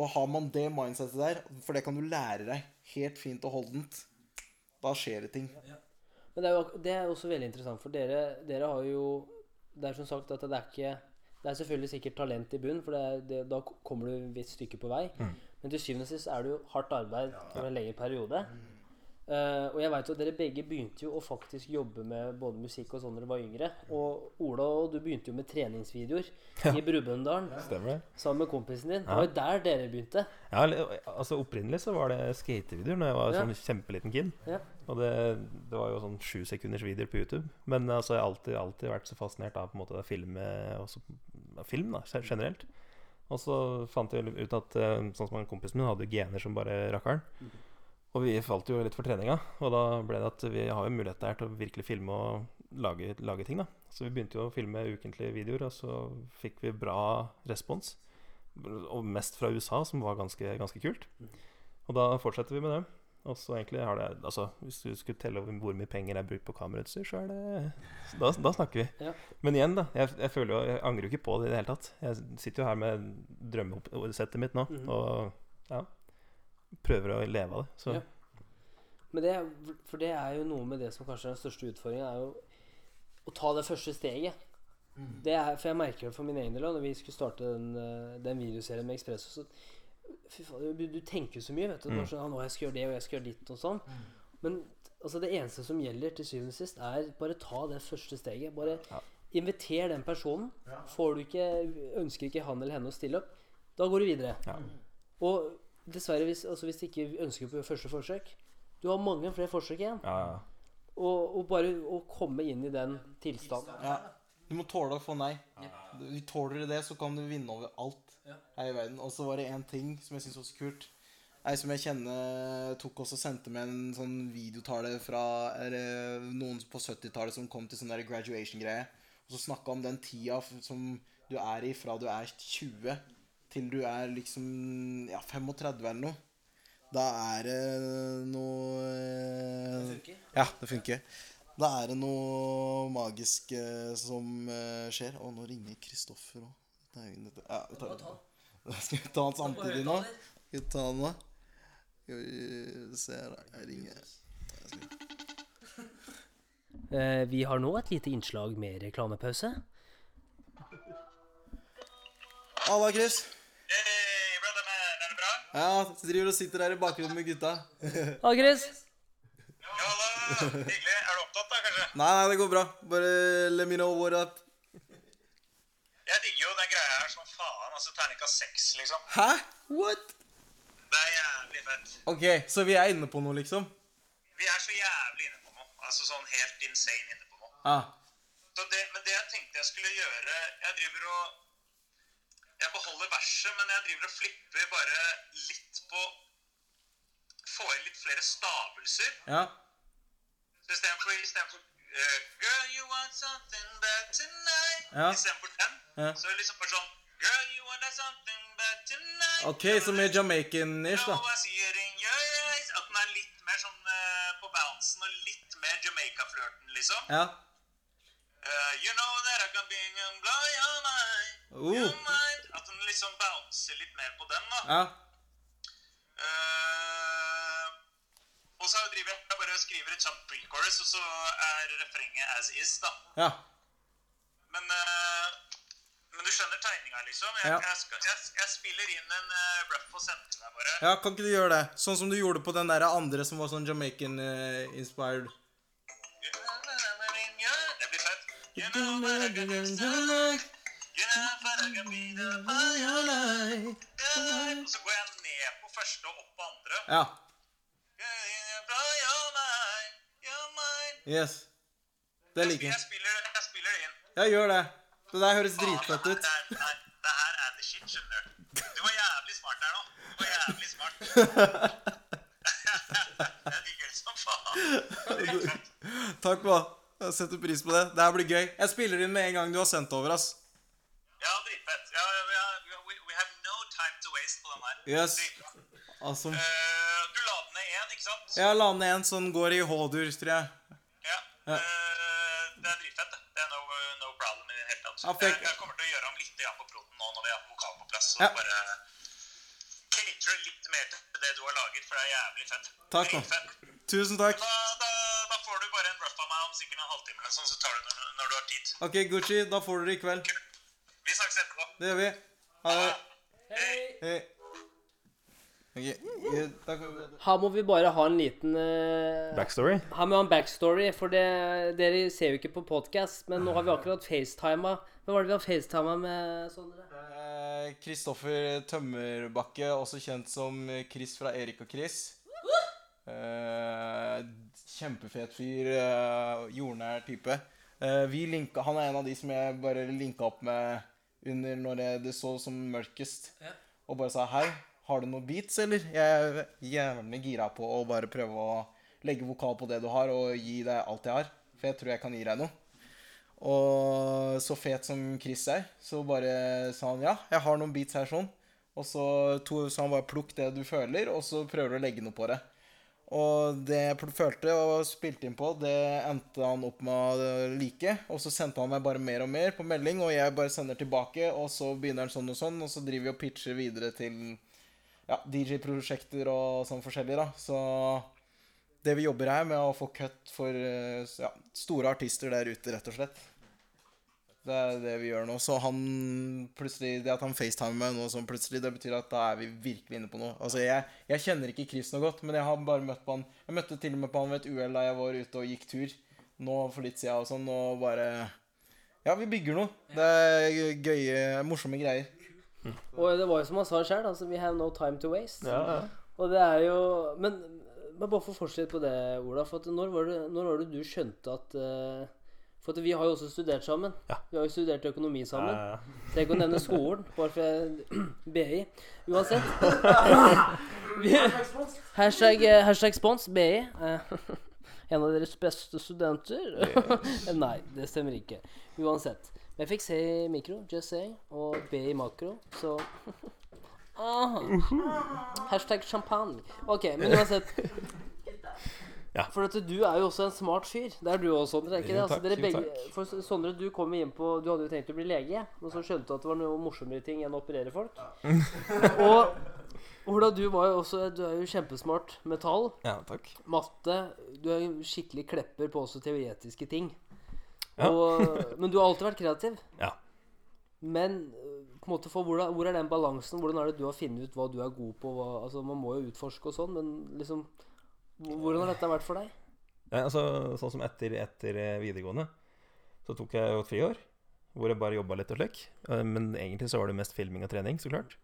Og har man det mindsetet der, for det kan du lære deg helt fint og holdent, da skjer det ting. Men det er jo det er også veldig interessant, for dere, dere har jo Det er som sagt at det er ikke Det er selvfølgelig sikkert talent i bunn, for det er, det, da kommer du et stykke på vei. Men til syvende og sist er det jo hardt arbeid over en lengre periode. Eh, og jeg vet jo at dere begge begynte jo å faktisk jobbe med både musikk og sånn da dere var yngre. Og Ola, og du begynte jo med treningsvideoer i Brumunddal Stemmer sammen med kompisen din. Det var jo der dere begynte. Ja, altså Opprinnelig så var det skatevideoer Når jeg var Ja. sånn kjempeliten kid. Ja. Og det, det var jo sånn sju sekunders videoer på YouTube. Men altså, jeg har alltid, alltid vært så fascinert av på en måte å filme og av film da, generelt. Og så fant jeg ut at eh, sånn som en kompisen min hadde gener som bare rakkeren. Og vi falt jo litt for treninga, og da ble det at vi har jo mulighet der til å virkelig filme og lage, lage ting. da Så vi begynte jo å filme ukentlige videoer, og så fikk vi bra respons. Og mest fra USA, som var ganske, ganske kult. Og da fortsetter vi med det. Og så egentlig har det Altså, hvis du skulle telle over hvor mye penger jeg har brukt på kamerautstyr, så er det Da, da snakker vi. Ja. Men igjen, da. Jeg, jeg føler jo Jeg angrer jo ikke på det i det hele tatt. Jeg sitter jo her med drømmesettet mitt nå, Mhm. og ja Prøver å leve av det. Så Ja. Men det, for det er jo noe med det som kanskje er den største utfordringen, er jo å ta det første steget. Det er, for jeg merker det for min egen del når vi skulle starte den, eh, den videoserien med Ekspresso, så fy faen, du, du tenker så mye, vet du. Mm. Sånn, «Ah, nå jeg skal gjøre det, og jeg skal gjøre ditt, og sånn. Men altså, det eneste som gjelder til syvende og sist, er bare ta det første steget. Bare Ja. inviter den personen. Får du ikke, ønsker ikke han eller henne å stille opp, da går du videre. Ja. Og dessverre, hvis, altså, hvis du ikke ønsker på første forsøk Du har mange flere forsøk igjen. ja, ja. Og, og bare å komme inn i den tilstanden. Ja. Du må tåle å få nei. Du Tåler du det, så kan du vinne over alt her i verden. Og så var det én ting som jeg syntes var så kult. Ei som jeg kjenner, tok også og sendte meg en sånn videotale fra eller, noen på 70-tallet som kom til sånn graduation-greie. Og så snakka om den tida som du er i fra du er 20 til du er liksom ja, 35 eller noe. Da er det noe eh, Ja, det funker. Da er det noe magisk eh, som eh, skjer. Og nå ringer Kristoffer òg. Ja, vi tar. Skal vi ta den samtidig nå? Skal vi ta den nå? Skal vi se her. Jeg ringer. Eh, vi har nå et lite innslag med reklamepause. Halla, Chris. Hey, brother man, er det bra? Ja, du driver og sitter her i bakgrunnen med gutta. Halla, Chris! Ja, halla. Hyggelig. Er du opptatt, da, kanskje? Nei, nei, det går bra. Bare let me know what up. Jeg digger jo den greia her som faen. Altså terningkast seks, liksom. Hæ? What? Det er jævlig fett. Ok, så vi er inne på noe, liksom? Vi er så jævlig inne på noe. Altså sånn helt insane inne på noe. Ah. Så det, men det jeg tenkte jeg skulle gjøre Jeg driver og Jeg beholder verset, men jeg driver og flipper bare litt på Få inn litt flere stavelser. Ja. Så istedenfor istedenfor uh, Girl, you want something bad tonight Ja. Istedenfor den, Ja. så liksom bare sånn Ok, så er Jamaican-ish, da. At den er litt mer sånn eh, på bouncen og litt mer Jamaica-flørten, liksom. Ja. Uh, you know that I can be and blow your mind. Oh. Your mind. At den liksom bouncer litt mer på den, da. Ja. Uh, og så driver jeg bare og skriver et kjapt pre-chorus, og så er refrenget as is, da. Ja. Men, eh, men du skjønner tegninga, liksom? Jeg, Ja. jeg, skal, jeg, jeg spiller inn en uh, rough og sender til deg, bare. Ja, kan ikke du gjøre det? Sånn som du gjorde på den der andre som var sånn Jamaican-inspired. Det blir fett. You know that I can be so like, you know that I can be the fire. Og så går jeg ned på første og opp på andre. Ja. Yes. Det liker jeg. spiller, jeg spiller det inn. Ja, gjør det. Det der høres dritfett ut. Det det her er the shit, skjønner du. Du var jævlig smart der nå. Du var jævlig smart. Jeg digger det som faen. Takk, hva. Jeg setter pris på det. Det her blir gøy. Jeg spiller inn med en gang du har sendt over, ass. Ja, dritfett. Ja, ja, ja, we, we have no time to waste på den her. Yes. Awesome. Uh, du la den ned én, ikke sant? Ja, la den ned en som går i H-dur, tror jeg. Ja. Ja. For jeg- jeg, kommer til å gjøre om litt igjen på proten nå når vi har vokal på plass. Så Ja. bare catere litt mer til det du har laget, for det er jævlig fett. Takk, da. Fett. Tusen takk. Da, da, da får du bare en rough av meg om sikkert en halvtime, eller sånn, så tar du når, når du har tid. Ok, Gucci. Da får du det i kveld. Kult. Vi snakkes etterpå. Det gjør vi. Ha det. Hei. Hei. Ok, da kan vi- Her må vi bare ha en liten uh, Backstory. Her må vi ha en backstory, for det, dere ser jo ikke på podkast, men nå har vi akkurat facetima. Hvem var det vi har facetima med, Sondre? Eh, Kristoffer Tømmerbakke, også kjent som Chris fra Erik og Chris. Uh, kjempefet fyr. jordnær type. Eh, vi linka, han er en av de som jeg bare linka opp med under når jeg, det så som mørkest. Og bare sa hei, har du noen beats, eller? Jeg er gjerne gira på å bare prøve å legge vokal på det du har, og gi deg alt jeg har. For jeg tror jeg kan gi deg noe. Og så fet som Chris er, så bare sa han ja, jeg har noen beats her sånn. Og så to, sa han bare plukk det du føler, og så prøver du å legge noe på det. Og det jeg følte og spilte inn på, det endte han opp med å like. Og så sendte han meg bare mer og mer på melding, og jeg bare sender tilbake. Og så begynner han sånn og sånn, og så driver vi og pitcher videre til ja, DJ-prosjekter og sånn forskjellig, da. Så det vi jobber her med å få cut for eh, ja, store artister der ute, rett og slett. Det er det vi gjør nå. Så han plutselig Det at han facetimer meg nå sånn plutselig, det betyr at da er vi virkelig inne på noe. Altså, jeg, jeg kjenner ikke Chris noe godt, men jeg har bare møtt på han Jeg møtte til og med på han ved et uhell da jeg var ute og gikk tur nå for litt siden og sånn, og bare Ja, vi bygger noe. Det er gøye, morsomme greier. Og det var jo som han sa sjøl, altså we have no time to waste. Ja, ja. Og det er jo Men, men bare for å fortsette på det, Ola. For at når, var det, når var det du skjønte at uh, For at vi har jo også studert sammen. Ja. Vi har jo studert økonomi sammen. Ja, ja. Ikke å nevne skolen, bare for jeg BI. Uansett. Vi, hashtag, eh, hashtag spons BI. Eh, En av deres beste studenter. Nei, det stemmer ikke. Uansett. Jeg fikk C i mikro, just say, og B i makro, så ah, Hashtag champagne. Ok, men uansett. Ja. For at du er jo også en smart fyr. Det er du også, Sondre. ikke det? Altså, dere begge, for Sondre, du kom inn på Du hadde jo tenkt å bli lege, men så skjønte du at det var noe morsommere ting enn å operere folk. Og Ola, du var jo også Du er jo kjempesmart med tall, ja, takk. matte Du er jo skikkelig klepper på også teoretiske ting. Og, men du har alltid vært kreativ. Ja. Men øh, på en måte for hvor, hvor er den balansen? Hvordan er det du har funnet ut hva du er god på? Hva, altså Man må jo utforske og sånn, men liksom Hvordan har dette vært for deg? Ja, altså, sånn som etter, etter eh, videregående så tok jeg jo et friår hvor jeg bare jobba litt og slik. Eh, Men egentlig så var det mest filming og trening, så klart.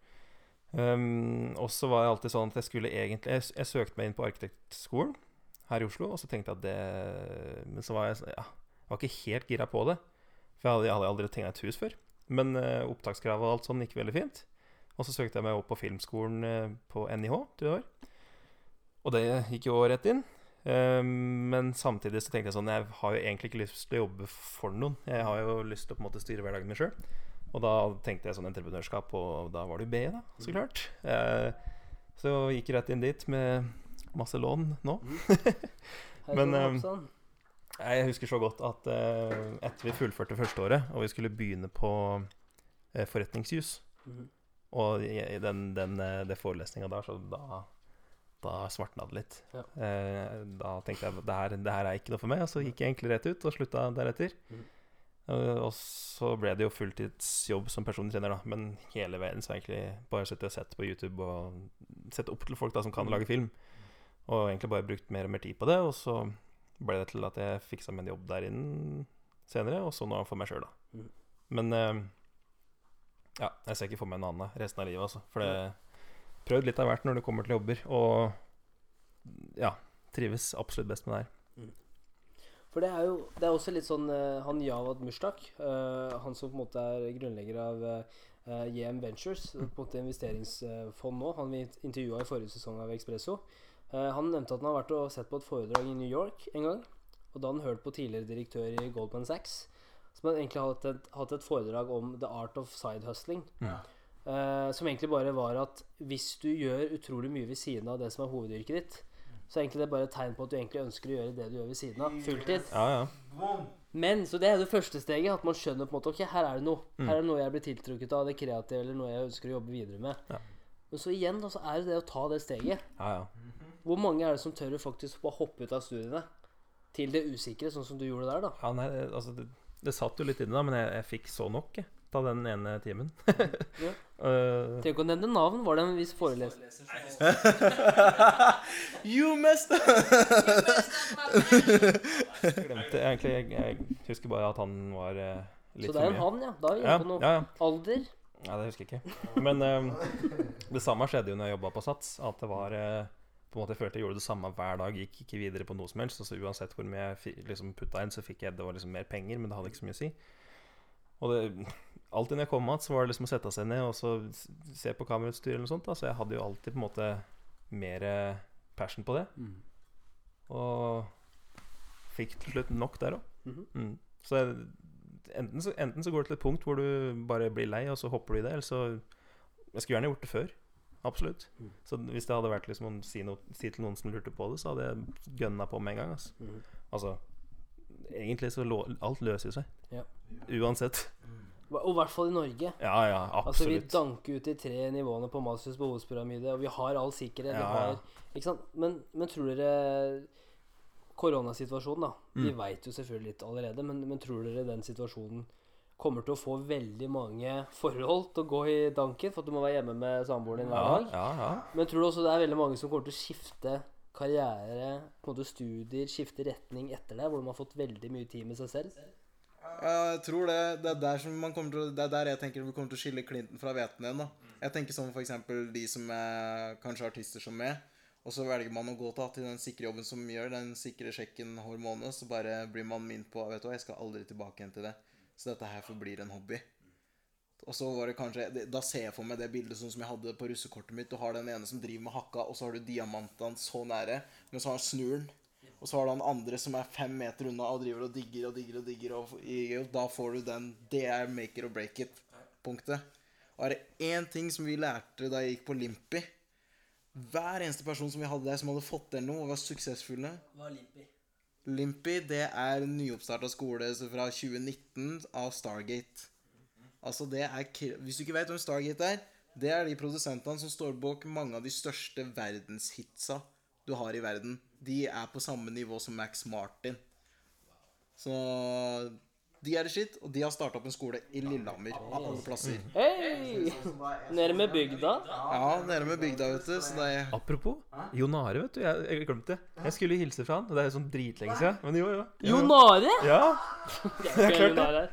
Um, og så var jeg alltid sånn at jeg skulle egentlig Jeg, jeg søkte meg inn på arkitektskolen her i Oslo, og så tenkte jeg at det Men så var jeg, sånn- ja, var ikke helt gira på det. For jeg hadde, jeg hadde aldri tegna et hus før. Men uh, opptakskravet og alt sånn gikk veldig fint. Og så søkte jeg meg opp på filmskolen uh, på NIH i år. Og det gikk jo rett inn. Uh, men samtidig så tenkte jeg sånn Jeg har jo egentlig ikke lyst til å jobbe for noen. Jeg har jo lyst til å på en måte styre hverdagen min sjøl. Og da tenkte jeg sånn entreprenørskap, og da var det jo BI, da, så klart. Eh, så gikk jeg rett inn dit med masse lån nå. Hei, Men. Nei, Jeg husker så godt at eh, etter vi fullførte førsteåret, og vi skulle begynne på eh, forretningsjus mm. Og i, i den, den, eh, forelesninga der, så da, da svartna det litt. Ja. Eh, da tenkte jeg det her, det her er ikke noe for meg, og så gikk jeg egentlig rett ut og slutta deretter. Mm. Og så ble det jo fulltidsjobb som personlig trener, da. Men hele veien så egentlig bare sittet og sett på YouTube og sett opp til folk da som kan Mhm. lage film. Og egentlig bare brukt mer og mer tid på det, og så ble det til at jeg fiksa meg en jobb der inne senere, og så nå for meg sjøl, da. Mhm. Men eh, ja, jeg ser ikke for meg en annen resten av livet, altså. For det prøvd litt av hvert når det kommer til jobber, og ja, trives absolutt best med det her. For det er jo Det er også litt sånn eh, Han Javad Mushtak, uh, han som på en måte er grunnlegger av uh, JM Ventures, på en måte investeringsfond nå, han vi intervjua i forrige sesong av Expresso, eh, han nevnte at han har vært og sett på et foredrag i New York en gang. Og da han hørte på tidligere direktør i Goldman Sachs, som hadde egentlig hatt et, hatt et foredrag om the art of side hustling. Eh, som egentlig bare var at hvis du gjør utrolig mye ved siden av det som er hovedyrket ditt, så er egentlig det bare et tegn på at du egentlig ønsker å gjøre det du gjør ved siden av. Fulltid. Ja, ja. Men, så det er det første steget. At man skjønner på en måte Ok, her er det noe. Her er det noe jeg blir tiltrukket av, det kreative, eller noe jeg ønsker å jobbe videre med. Ja. Men så igjen, da, så er det det å ta det steget. ja, ja. Hvor mange er det som tør å faktisk bare hoppe ut av studiene til det usikre, sånn som du gjorde der, da? ja nei, altså, det, det satt jo litt inne, da, men jeg, jeg fikk så nok jeg, av den ene timen. Ja. Eh, Trenger ikke å nevne navn. Var det en viss foreleser? You messed up! glemte egentlig jeg, jeg husker bare at han var uh, litt Så det er en han, ja. Da er vi Ja, på noe. ja, ja. Alder? Nei, det husker jeg ikke. Men uh, det samme skjedde jo når jeg jobba på Sats. At det var eh, på en måte Jeg følte jeg gjorde det samme hver dag. Gikk ikke videre på noe som helst. Altså Uansett hvor mye jeg liksom putta inn, så fikk jeg det var liksom mer penger, men det hadde ikke så mye å si. Og det, alltid når jeg kom igjen, så var det liksom å sette seg ned og så se på kamerautstyr eller noe sånt. Da. Så jeg hadde jo alltid på en måte mer eh, passion på det. Mm. Og fikk til slutt nok der òg. Mhm. Mm. Så jeg, enten, så enten så går det til et punkt hvor du bare blir lei, og så hopper du i det, eller så Jeg skulle gjerne gjort det før. Absolutt. Mm. Så hvis det hadde vært liksom å si, no, si til noen som lurte på det, så hadde jeg gønna på med en gang. Altså, mm. altså Egentlig så lå, alt løser seg. Ja. Uansett. Og i hvert fall i Norge. Ja, ja, Altså Vi danker ut de tre nivåene på Masters behovspyramide, og vi har all sikkerhet. Vi Ja, har, ja. ikke sant? Men, men tror dere Koronasituasjonen, da. Vi Mm. veit jo selvfølgelig litt allerede, men, men tror dere den situasjonen kommer til å få veldig mange forhold til å gå i danken for at du må være hjemme med samboeren din hver dag? ja, ja. Men tror du også det er veldig mange som kommer til å skifte karriere, på en måte studier, skifte retning etter det, hvor de har fått veldig mye tid med seg selv? Jeg tror det, det er der som man til Det er der jeg tenker vi kommer til å skille Clinton fra hveten igjen. da Jeg tenker som for eksempel de som er kanskje artister som meg. Og så velger man å gå til, til den sikre jobben som gjør den sikre sjekken hver måned. Så bare blir man minnet på Vet du hva, jeg skal aldri tilbake igjen til det. Så dette her forblir en hobby. Og så var det kanskje Da ser jeg for meg det bildet sånn som jeg hadde på russekortet mitt. Du har den ene som driver med hakka, og så har du diamantene så nære. Men så har han snur den. Og så har du han andre som er fem meter unna og driver og digger og digger og digger. Og, og da får du den Det er make it or break it-punktet. Og er det én ting som vi lærte da jeg gikk på Limpi Hver eneste person som vi hadde der som hadde fått til noe og var suksessfulle Hva er Limpi? Limpi det er nyoppstarta skole fra 2019 av Stargate. Altså det er Hvis du ikke vet hvem Stargate er, det er de produsentene som står bak mange av de største verdenshitsa du har i verden. De er på samme nivå som Max Martin. Så de er det skitt, og de har starta opp en skole i Lillehammer. Av alle plasser. Hei! Nede med bygda. Ja, nede med bygda, vet du. Så det er Apropos Jonare, vet du. Jeg, jeg glemte det. Jeg skulle hilse fra han, og det er jo sånn dritlenge siden. Men jo, jo. Jon Jonare! Ja, Jeg har klart det.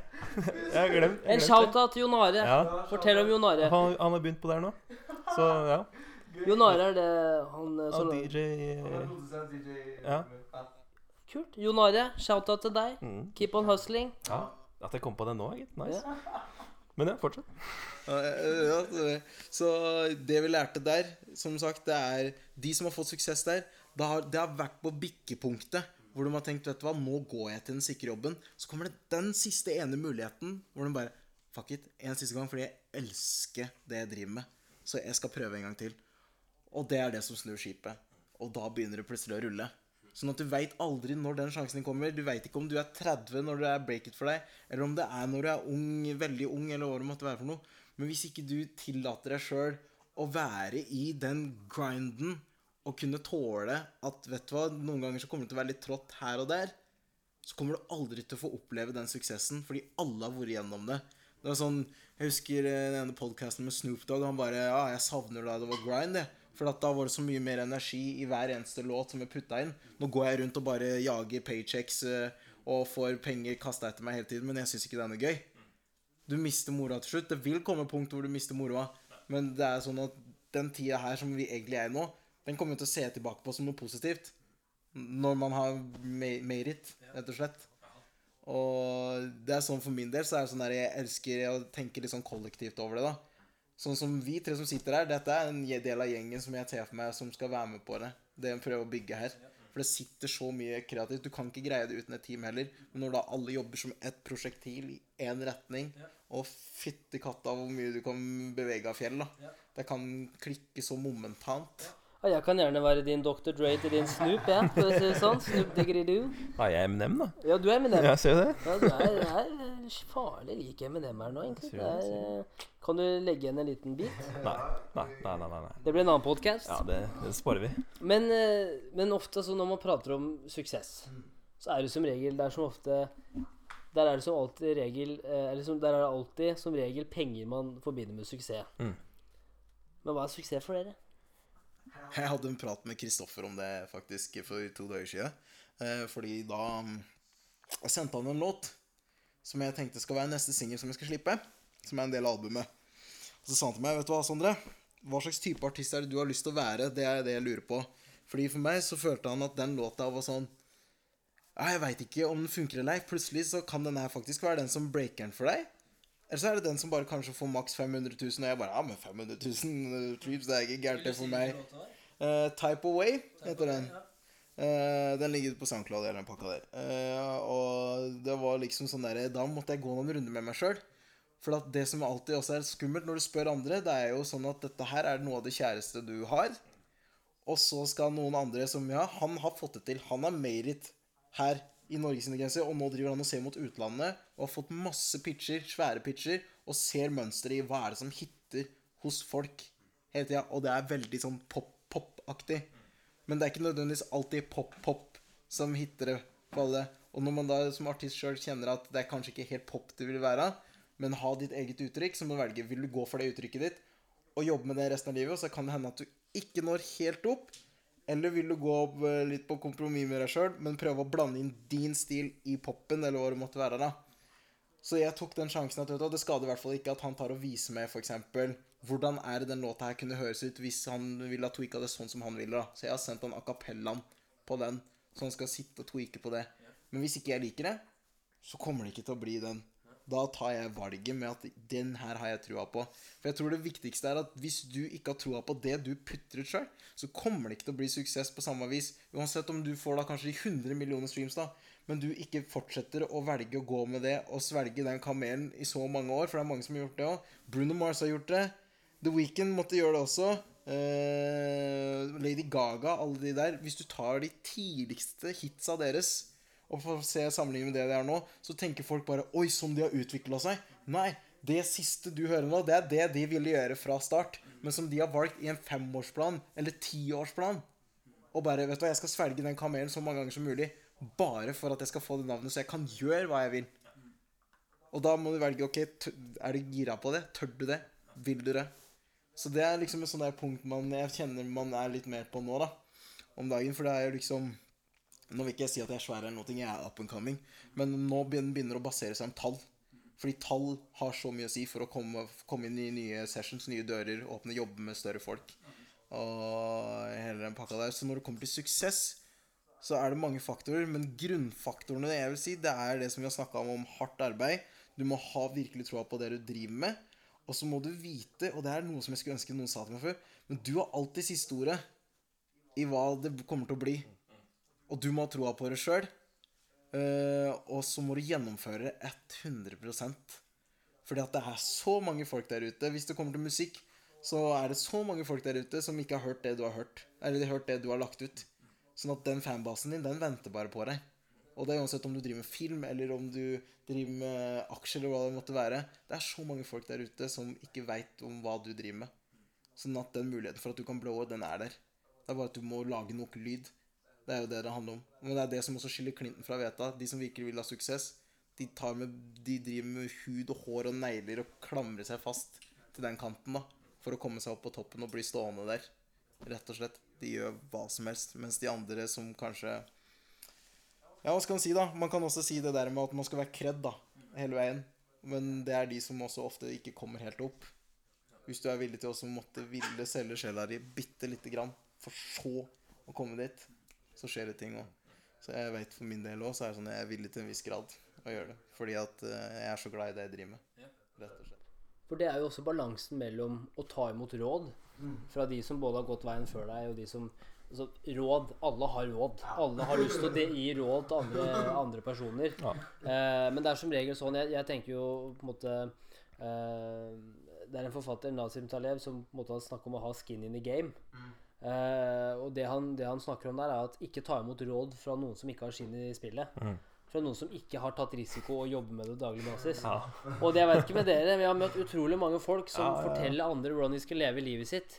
Jeg glemt, jeg En shout-out til Jonare. Are. Ja, Fortell om Jonare. han, han har begynt på det her nå. Så ja. Jonare er det han eh, som DJ Ja. Kult. Jonare, shout-out til deg. Mm. Keep on hustling. ja. At jeg kom på det nå, gitt. Nice. Men ja, fortsett. Ja, ja, Så det vi lærte der, som sagt, det er de som har fått suksess der, det har, det har vært på bikkepunktet hvor de har tenkt vet du hva, nå går jeg til den sikre jobben. Så kommer det den siste ene muligheten hvor de bare Fuck it, en siste gang, fordi jeg elsker det jeg driver med. Så jeg skal prøve en gang til. Og det er det som snur skipet. Og da begynner det plutselig å rulle. Sånn at du veit aldri når den sjansen kommer. Du veit ikke om du er 30 når det er break it for deg, eller om det er når du er ung, veldig ung, eller hva det måtte være for noe. Men hvis ikke du tillater deg sjøl å være i den grinden og kunne tåle at vet du hva, noen ganger så kommer det til å være litt trått her og der, så kommer du aldri til å få oppleve den suksessen, fordi alle har vært gjennom det. Det var sånn, Jeg husker eh, den ene podkasten med Snoop Dogg. Han bare Ja, jeg savner da det var grind, jeg. For da var det så mye mer energi i hver eneste låt som jeg putta inn. Nå går jeg rundt og bare jager paychecks eh, og får penger kasta etter meg hele tiden, men jeg syns ikke det er noe gøy. Du mister moroa til slutt. Det vil komme et punkt hvor du mister moroa, men det er sånn at den tida her som vi egentlig er i nå, den kommer vi til å se tilbake på som noe positivt. Når man har ma- made it, rett og slett. Og det er sånn for min del så er det sånn der jeg elsker å tenke litt sånn kollektivt over det. da Sånn som vi tre som sitter her, dette er en del av gjengen som jeg ser for meg som skal være med på det. Det en prøver å bygge her. For det sitter så mye kreativt. Du kan ikke greie det uten et team heller. Men når da alle jobber som ett prosjektil i én retning, og fytti katta hvor mye du kan bevege av fjell, da. Det kan klikke så momentant. Ja, jeg kan gjerne være din Dr. Dre til din Snoop, ja, for å si det sånn. Snoop Diggeridoo. Ja, jeg er Eminem, da. Ja, du er Eminem. Ja, ser du det? Ja, du er, er farlig lik Eminem her nå, egentlig. Er, eh, kan du legge igjen en liten bit? Nei. Nei, nei, nei. nei. Det blir en annen podkast. Ja, det, det sparer vi. Men, eh, men ofte så når man prater om suksess, så er det som regel Det er som ofte Der er det som alltid regel eh, Eller som, der er det alltid som regel penger man forbinder med suksess. Mm. Men hva er suksess for dere? Jeg hadde en prat med Kristoffer om det faktisk for to dager siden. Eh, fordi da mm, Jeg sendte han en låt som jeg tenkte skal være neste singel som jeg skal slippe. Som er en del av albumet. Og så sa han til meg, vet du hva, Sondre? Hva slags type artist er det du har lyst til å være? Det er det jeg lurer på. Fordi for meg så følte han at den låta var sånn Jeg veit ikke om den funker eller ei. Plutselig så kan den her faktisk være den som breaker den for deg. Eller så er det den som bare kanskje får maks 500 000, og jeg bare Ja, men 500 000 trips, det er ikke gærent, det for meg. Eh, Type Away heter den. Uh, den ligger på SoundCloud, eller den pakka der. Uh, og det var liksom sånn der Da måtte jeg gå noen runder med meg sjøl. For at det som alltid også er skummelt når du spør andre, det er jo sånn at dette her er noe av det kjæreste du har. Og så skal noen andre som Ja, han har fått det til. Han har made it her i Norges grenser. Og nå driver han og ser mot utlandet og har fått masse pitcher, svære pitcher, og ser mønsteret i hva er det som hitter hos folk hele tida. Og det er veldig sånn pop-pop-aktig. Men det er ikke nødvendigvis alltid pop-pop som hitter det på alle. Og når man da som artist sjøl kjenner at det er kanskje ikke helt pop det vil være, men ha ditt eget uttrykk, så må du velge vil du gå for det uttrykket ditt og jobbe med det resten av livet. Og så kan det hende at du ikke når helt opp. Eller vil du gå eh, litt på kompromiss med deg sjøl, men prøve å blande inn din stil i popen, eller hva det måtte være, da. Så jeg tok den sjansen at det skader i hvert fall ikke at han tar og viser meg f.eks. hvordan er det den låta her kunne høres ut hvis han ville ha tweaka det sånn som han ville. da. Så jeg har sendt han akapellaen på den, så han skal sitte og tweake på det. Men hvis ikke jeg liker det, så kommer det ikke til å bli den. Da tar jeg valget med at den her har jeg trua på. For jeg tror det viktigste er at hvis du ikke har trua på det du putter ut sjøl, så kommer det ikke til å bli suksess på samme vis. Uansett om du får da kanskje de 100 millioner streams, da, men du ikke fortsetter å velge å gå med det og svelge den kamelen i så mange år, for det er mange som har gjort det òg. Bruno Mars har gjort det. The Weeknd måtte gjøre det også. Uh, Lady Gaga, alle de der. Hvis du tar de tidligste hitsa deres og får se sammenlignet med det de er nå, så tenker folk bare Oi, som de har utvikla seg. Nei, det siste du hører nå, det er det de ville gjøre fra start. Men som de har valgt i en femårsplan eller tiårsplan. Og bare vet du hva, jeg skal svelge den kamelen så mange ganger som mulig. Bare for at jeg skal få det navnet, så jeg kan gjøre hva jeg vil. Og da må du velge ok, er du gira på det? Tør du det? Vil du det? Så det er liksom et sånt der punkt man, jeg kjenner man er litt mer på nå, da. Om dagen. For det er jo liksom Nå vil ikke jeg si at jeg er svær eller noe, jeg er up and coming. Men nå begynner det å basere seg om tall. Fordi tall har så mye å si for å komme, komme inn i nye sessions, nye dører, åpne jobbe med større folk. Og hele den pakka der. Så når det kommer til suksess, så er det mange faktorer. Men grunnfaktorene jeg vil si, det er det som vi har snakka om, om hardt arbeid. Du må ha virkelig troa på det du driver med. Og så må du vite, og det er noe som jeg skulle ønske noen sa til meg før, men du har alltid siste ordet i hva det kommer til å bli. Og du må ha troa på det sjøl. og så må du gjennomføre 100% Fordi at det er så mange folk der ute. Hvis det kommer til musikk, så er det så mange folk der ute som ikke har hørt det du har hørt. Eller de har hørt det du har lagt ut. Sånn at den fanbasen din, den venter bare på deg. Og det er uansett om du driver med film, eller om du driver med aksjer, eller hva det måtte være. Det er så mange folk der ute som ikke veit om hva du driver med. Sånn at den muligheten for at du kan blowe, den er der. Det er bare at du må lage nok lyd. Det er jo det det handler om. Men det er det som også skiller Clinton fra Veta. De som virkelig vil ha suksess, de, med, de driver med hud og hår og negler og klamrer seg fast til den kanten da for å komme seg opp på toppen og bli stående der. Rett og slett. De gjør hva som helst. Mens de andre som kanskje Ja, hva skal man si, da? Man kan også si det der med at man skal være kred da, hele veien. Men det er de som også ofte ikke kommer helt opp. Hvis du er villig til å måtte ville selge sjela di bitte lite grann, for så å komme dit, så skjer det ting òg. Så jeg vet for min del òg, så er det sånn at jeg er villig til en viss grad å gjøre det. Fordi at eh, jeg er så glad i det jeg driver med. Rett og slett. For det er jo også balansen mellom å ta imot råd fra de som både har gått veien før deg, og de som altså, råd Alle har råd. Alle har lyst til å gi råd til andre, andre personer. Ja. Eh, men det er som regel sånn Jeg, jeg tenker jo på en måte eh, Det er en forfatter, Nazim Talev, som på en måte snakker om å ha skin in the game. Eh, og det han, det han snakker om der, er at ikke ta imot råd fra noen som ikke har skinn i spillet. Mm. Fra noen som ikke har tatt risiko og jobber med det daglig basis. Ja. Og det jeg vet ikke med dere, vi har møtt utrolig mange folk som Ja, ja, ja. forteller andre hvordan de skal leve livet sitt.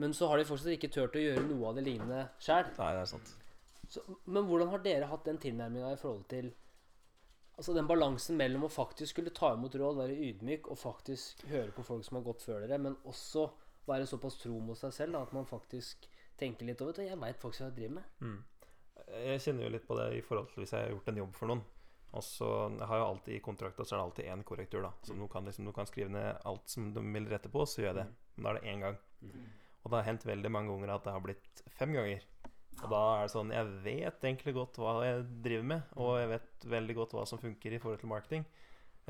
Men så har de fortsatt ikke turt å gjøre noe av det lignende sjøl. Nei, det sant. Men hvordan har dere hatt den tilnærminga i forhold til Altså den balansen mellom å faktisk skulle ta imot råd, være ydmyk og faktisk høre på folk som har gått før dere, men også være såpass tro mot seg selv da, at man faktisk tenker litt over det. Jeg veit faktisk hva jeg driver med. Jeg kjenner jo litt på det i forhold til hvis jeg har gjort en jobb for noen. Og så jeg har jo alltid i kontrakta så er det alltid én korrektur. da Så du kan, liksom, du kan skrive ned alt som de vil rette på, så gjør jeg det. Men da er det én gang. Og det har hendt veldig mange ganger at det har blitt fem ganger. Og da er det sånn Jeg vet egentlig godt hva jeg driver med, og jeg vet veldig godt hva som funker i forhold til marketing.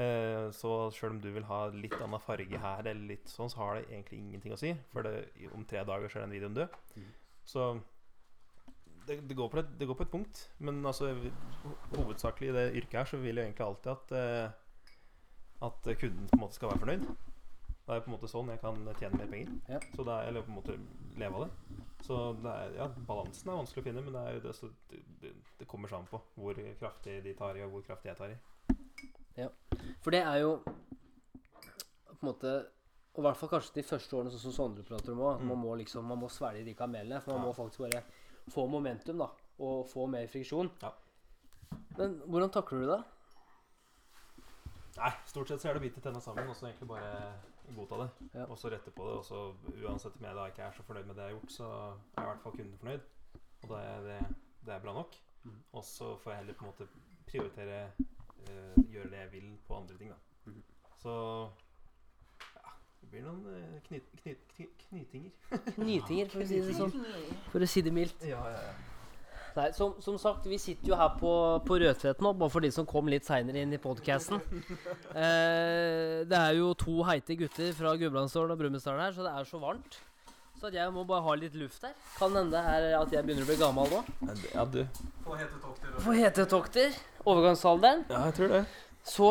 Eh, så sjøl om du vil ha litt annen farge her, eller litt sånn, så har det egentlig ingenting å si. For det, om tre dager så er den videoen død. Så det, det, går på et, det går på et punkt. Men altså, hovedsakelig i det yrket her så vil jeg egentlig alltid at eh, At kunden på en måte skal være fornøyd. Det er på en måte sånn jeg kan tjene mer penger. Ja. Så det er, eller på en måte leve av det. Så det er, ja, balansen er vanskelig å finne, men det, er jo det, det, det, det kommer sammen på hvor kraftig de tar i, og hvor kraftig jeg tar i. Ja. For det er jo på en måte Og i hvert fall kanskje de første årene, sånn som Sondre prater om òg. Man må liksom, man må svelge de kamelene. For man Ja. må faktisk bare få momentum, da. Og få mer friksjon. Ja. Men hvordan takler du det? Nei, stort sett så er det å bite tenna sammen, og så egentlig bare godta det. Ja. Og så rette på det. Og så uansett om jeg da ikke er så fornøyd med det jeg har gjort, så er i hvert fall kunden fornøyd. Og det er, det, det er bra nok. Mm. Og så får jeg heller på en måte prioritere uh, gjøre det jeg vil på andre ting, da. Mm. Så blir noen eh, knyt, knyt, knyt, knytinger. Knytinger, for å si det sånn. For å si det mildt. Ja, ja, ja. Nei, som, som sagt, vi sitter jo her på, på Rødtvet nå, bare for de som kom litt seinere inn i podkasten. Eh, det er jo to heite gutter fra Gudbrandsdalen og Brumunddal her, så det er så varmt. Så at jeg må bare ha litt luft her. Kan hende det er at jeg begynner å bli gammel nå. Ja, du. For hetetokter. Overgangsalderen. Ja, jeg tror det. Så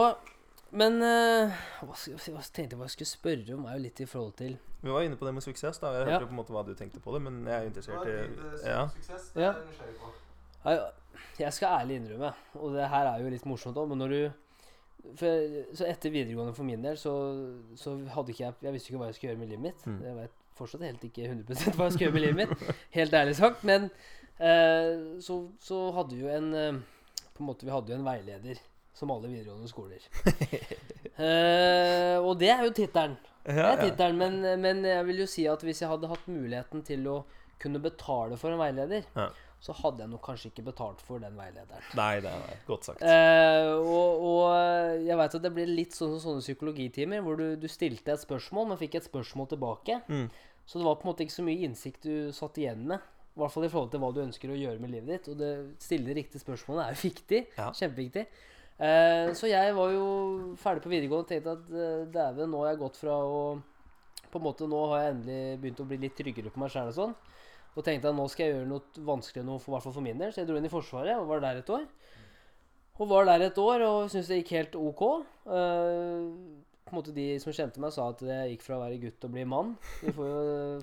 Men uh, hva, hva tenkte jeg hva jeg skulle spørre om, er jo litt i forhold til Vi var inne på det med suksess. da Jeg Ja. hørte jo på en måte hva du tenkte på det, men jeg er interessert i Ja. Suksess, det er jeg Jeg skal ærlig innrømme, og det her er jo litt morsomt òg, men når du for, Så etter videregående for min del, så, så hadde ikke jeg Jeg visste ikke hva jeg skulle gjøre med livet mitt. Mm. Jeg vet fortsatt helt ikke 100 hva jeg skal gjøre med livet mitt. Helt ærlig sagt. Men uh, så, så hadde vi jo en uh, På en måte Vi hadde jo en veileder, som alle videregående skoler. Eh, og det er jo tittelen. Ja, tittelen, men, men jeg vil jo si at hvis jeg hadde hatt muligheten til å kunne betale for en veileder, Ja. så hadde jeg nok kanskje ikke betalt for den veilederen. Nei, det er godt sagt. Eh, og, og jeg veit at det blir litt sånn som sånne psykologitimer, hvor du, du stilte et spørsmål, men fikk et spørsmål tilbake. Mm. Så det var på en måte ikke så mye innsikt du satt igjen med. I hvert fall i forhold til hva du ønsker å gjøre med livet ditt. Og det stille riktige spørsmålet er jo viktig. Ja. Kjempeviktig. Eh, så jeg var jo ferdig på videregående og tenkte at eh, dæven, nå har jeg gått fra å På en måte Nå har jeg endelig begynt å bli litt tryggere på meg sjæl og sånn. Og tenkte at nå skal jeg gjøre noe vanskelig noe for, for min del. Så jeg dro inn i Forsvaret og var der et år. Og var der et år og syntes det gikk helt ok. Eh, på en måte De som kjente meg, sa at jeg gikk fra å være gutt til å bli mann. Vi får jo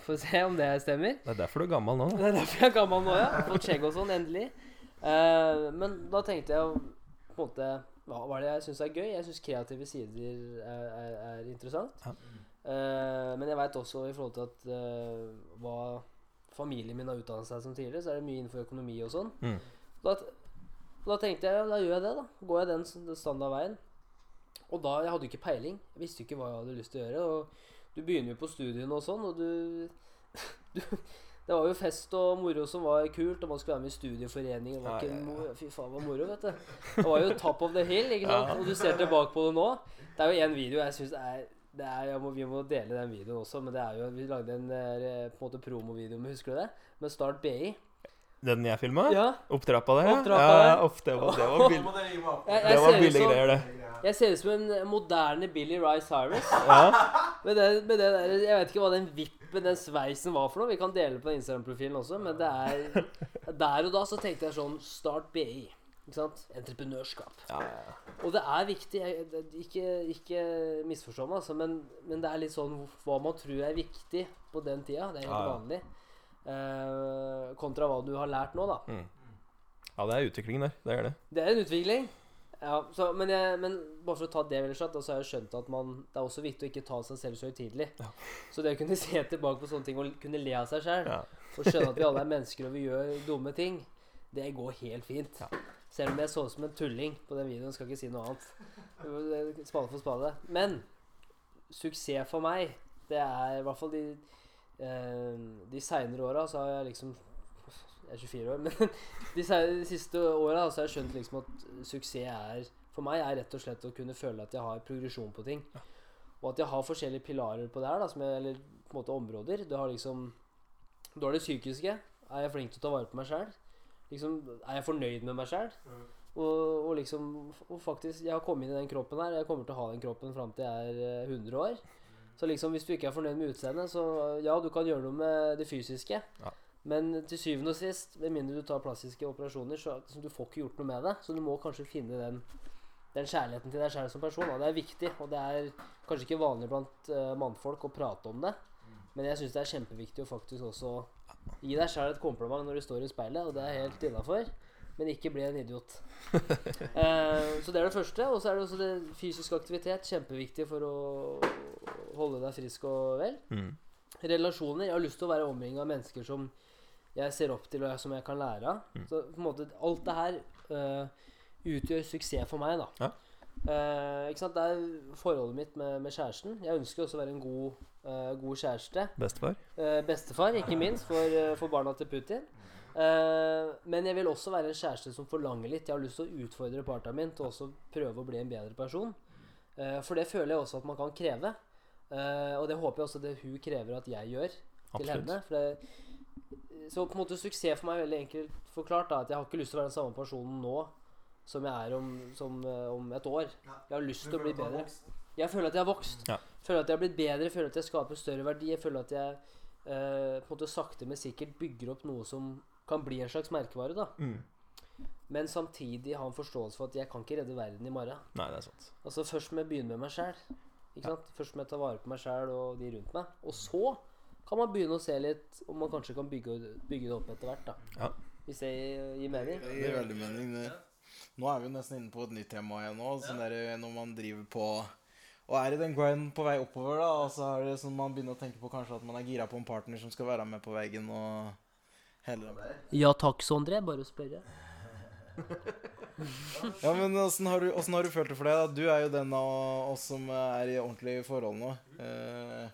får se om det stemmer. Det er derfor du er gammel nå. Det er derfor jeg er gammel nå, ja. Fått skjegg og sånn, endelig. Eh, men da tenkte jeg på en måte Hva hva er det jeg syns er gøy? Jeg syns kreative sider er, er, er interessant. Ja. Uh, men jeg veit også i forhold til at uh, hva familien min har utdannet seg som tidligere, så er det mye innenfor økonomi og sånn. Mm. Da, da tenkte jeg ja, da gjør jeg det, da. Går jeg den, den standardveien. Og da Jeg hadde jo ikke peiling. Jeg visste ikke hva jeg hadde lyst til å gjøre. Og du begynner jo på studiene og sånn, og du, du Det var jo fest og moro som var kult, og man skulle være med i studieforening. Det var Ja, ikke ja, ja. Fy faen, var moro, vet du. Det var jo top of the hill, ikke sant. Ja. Og du ser tilbake på det nå. Det er jo én video jeg syns er det er, jeg må, Vi må dele den videoen også, men det er jo Vi lagde en eh, på en måte promovideo med, husker du det? Med Start BI. Den jeg filma? Ja. Opptrappa der? Opptrappa ja, der. Opp, det var, det var, bill, Jeg, det var billige som, greier, det. jeg ser ut som en moderne Billy Rye Cyrus. Ja. Med det, med det der, jeg vet ikke hva den vippen Men den sveisen var for noe. Vi kan dele på Instagram-profilen også, men det er Der og da så tenkte jeg sånn Start BI. Ikke sant? Entreprenørskap. Ja, ja, ja. Og det er viktig. Jeg, ikke, ikke misforstå meg, altså, men, men det er litt sånn hva man tror er viktig på den tida. Det er helt vanlig. Eh, kontra hva du har lært nå, da. ja, det er utviklingen der. Det er det. Det er en utvikling. Ja, så, men, jeg, men bare for å ta det veldig kjapt, så har jeg skjønt at man, det er også viktig å ikke ta seg selv så høytidelig. Ja. Så det å kunne se tilbake på sånne ting og kunne le av seg sjøl, Ja. og skjønne at vi alle er mennesker og vi gjør dumme ting, det går helt fint. Ja. Selv om jeg så ut som en tulling på den videoen, skal ikke si noe annet. Spade for spade. Men suksess for meg, det er i hvert fall de eh, De seinere åra så har jeg liksom Jeg er 24 år, men de, siste åra så har jeg skjønt liksom at suksess er For meg er rett og slett å kunne føle at jeg har progresjon på ting. Og at jeg har forskjellige pilarer på det her, da, som jeg, eller på en måte områder. Du har liksom Du har det psykiske. Er jeg flink til å ta vare på meg sjæl? Liksom, er jeg fornøyd med meg sjøl? Og, og liksom Og faktisk, jeg har kommet inn i den kroppen her. Jeg kommer til å ha den kroppen fram til jeg er eh, 100 år. Så liksom, hvis du ikke er fornøyd med utseendet, så ja, du kan gjøre noe med det fysiske. Ja. Men til syvende og sist, med mindre du tar plastiske operasjoner, så liksom, du får ikke gjort noe med det. Så du må kanskje finne den, den kjærligheten til deg sjæl som person. Da. Det er viktig, og det er kanskje ikke vanlig blant uh, mannfolk å prate om det. Men jeg syns det er kjempeviktig å faktisk også gi deg sjæl et kompliment når du står i speilet, og det er helt innafor. Men ikke bli en idiot. uh, så det er det første. Og så er det også det fysisk aktivitet. Kjempeviktig for å holde deg frisk og vel. Mm. Relasjoner. Jeg har lyst til å være omringa av mennesker som jeg ser opp til, og som jeg kan lære av. Mm. Så på en måte alt det her uh, utgjør suksess for meg, da. Ja. Uh, ikke sant? Det er forholdet mitt med, med kjæresten. Jeg ønsker også å være en god, uh, god kjæreste. Bestefar? Uh, bestefar, ikke minst, for, for barna til Putin. Men jeg vil også være en kjæreste som forlanger litt. Jeg har lyst til å utfordre partneren min til også prøve å bli en bedre person. For det føler jeg også at man kan kreve. Og det håper jeg også det hun krever at jeg gjør til Absolutt. henne. For det, så på en måte suksess for meg er veldig enkelt forklart. da At jeg har ikke lyst til å være den samme personen nå som jeg er om, som, eh, om et år. Jeg har lyst til å bli bedre. Jeg føler at jeg har vokst. Ja. Føler at jeg har blitt bedre. Føler at jeg skaper større verdi. Jeg føler at jeg eh, på en måte sakte, men sikkert bygger opp noe som kan bli en slags merkevare. da Mm. Men samtidig ha en forståelse for at jeg kan ikke redde verden i morgen. Nei, det er sant. Altså Først må jeg begynne med meg sjæl. Først må jeg ta vare på meg sjæl og de rundt meg. Og så kan man begynne å se litt om man kanskje kan bygge, bygge det opp etter hvert. da Ja. Hvis det gir mening. Det gir veldig mening. Det. Nå er vi nesten inne på et nytt tema igjen nå. Sånn der, når man driver på og er i den grinden på vei oppover, da, og så er det sånn man begynner å tenke på kanskje at man er gira på en partner som skal være med på veggen og hele det der. Ja takk, Sondre. Bare å spørre. Ja, men åssen har, du- har du følt det for deg? da? Du er jo den av oss som er i ordentlige forhold nå. Eh,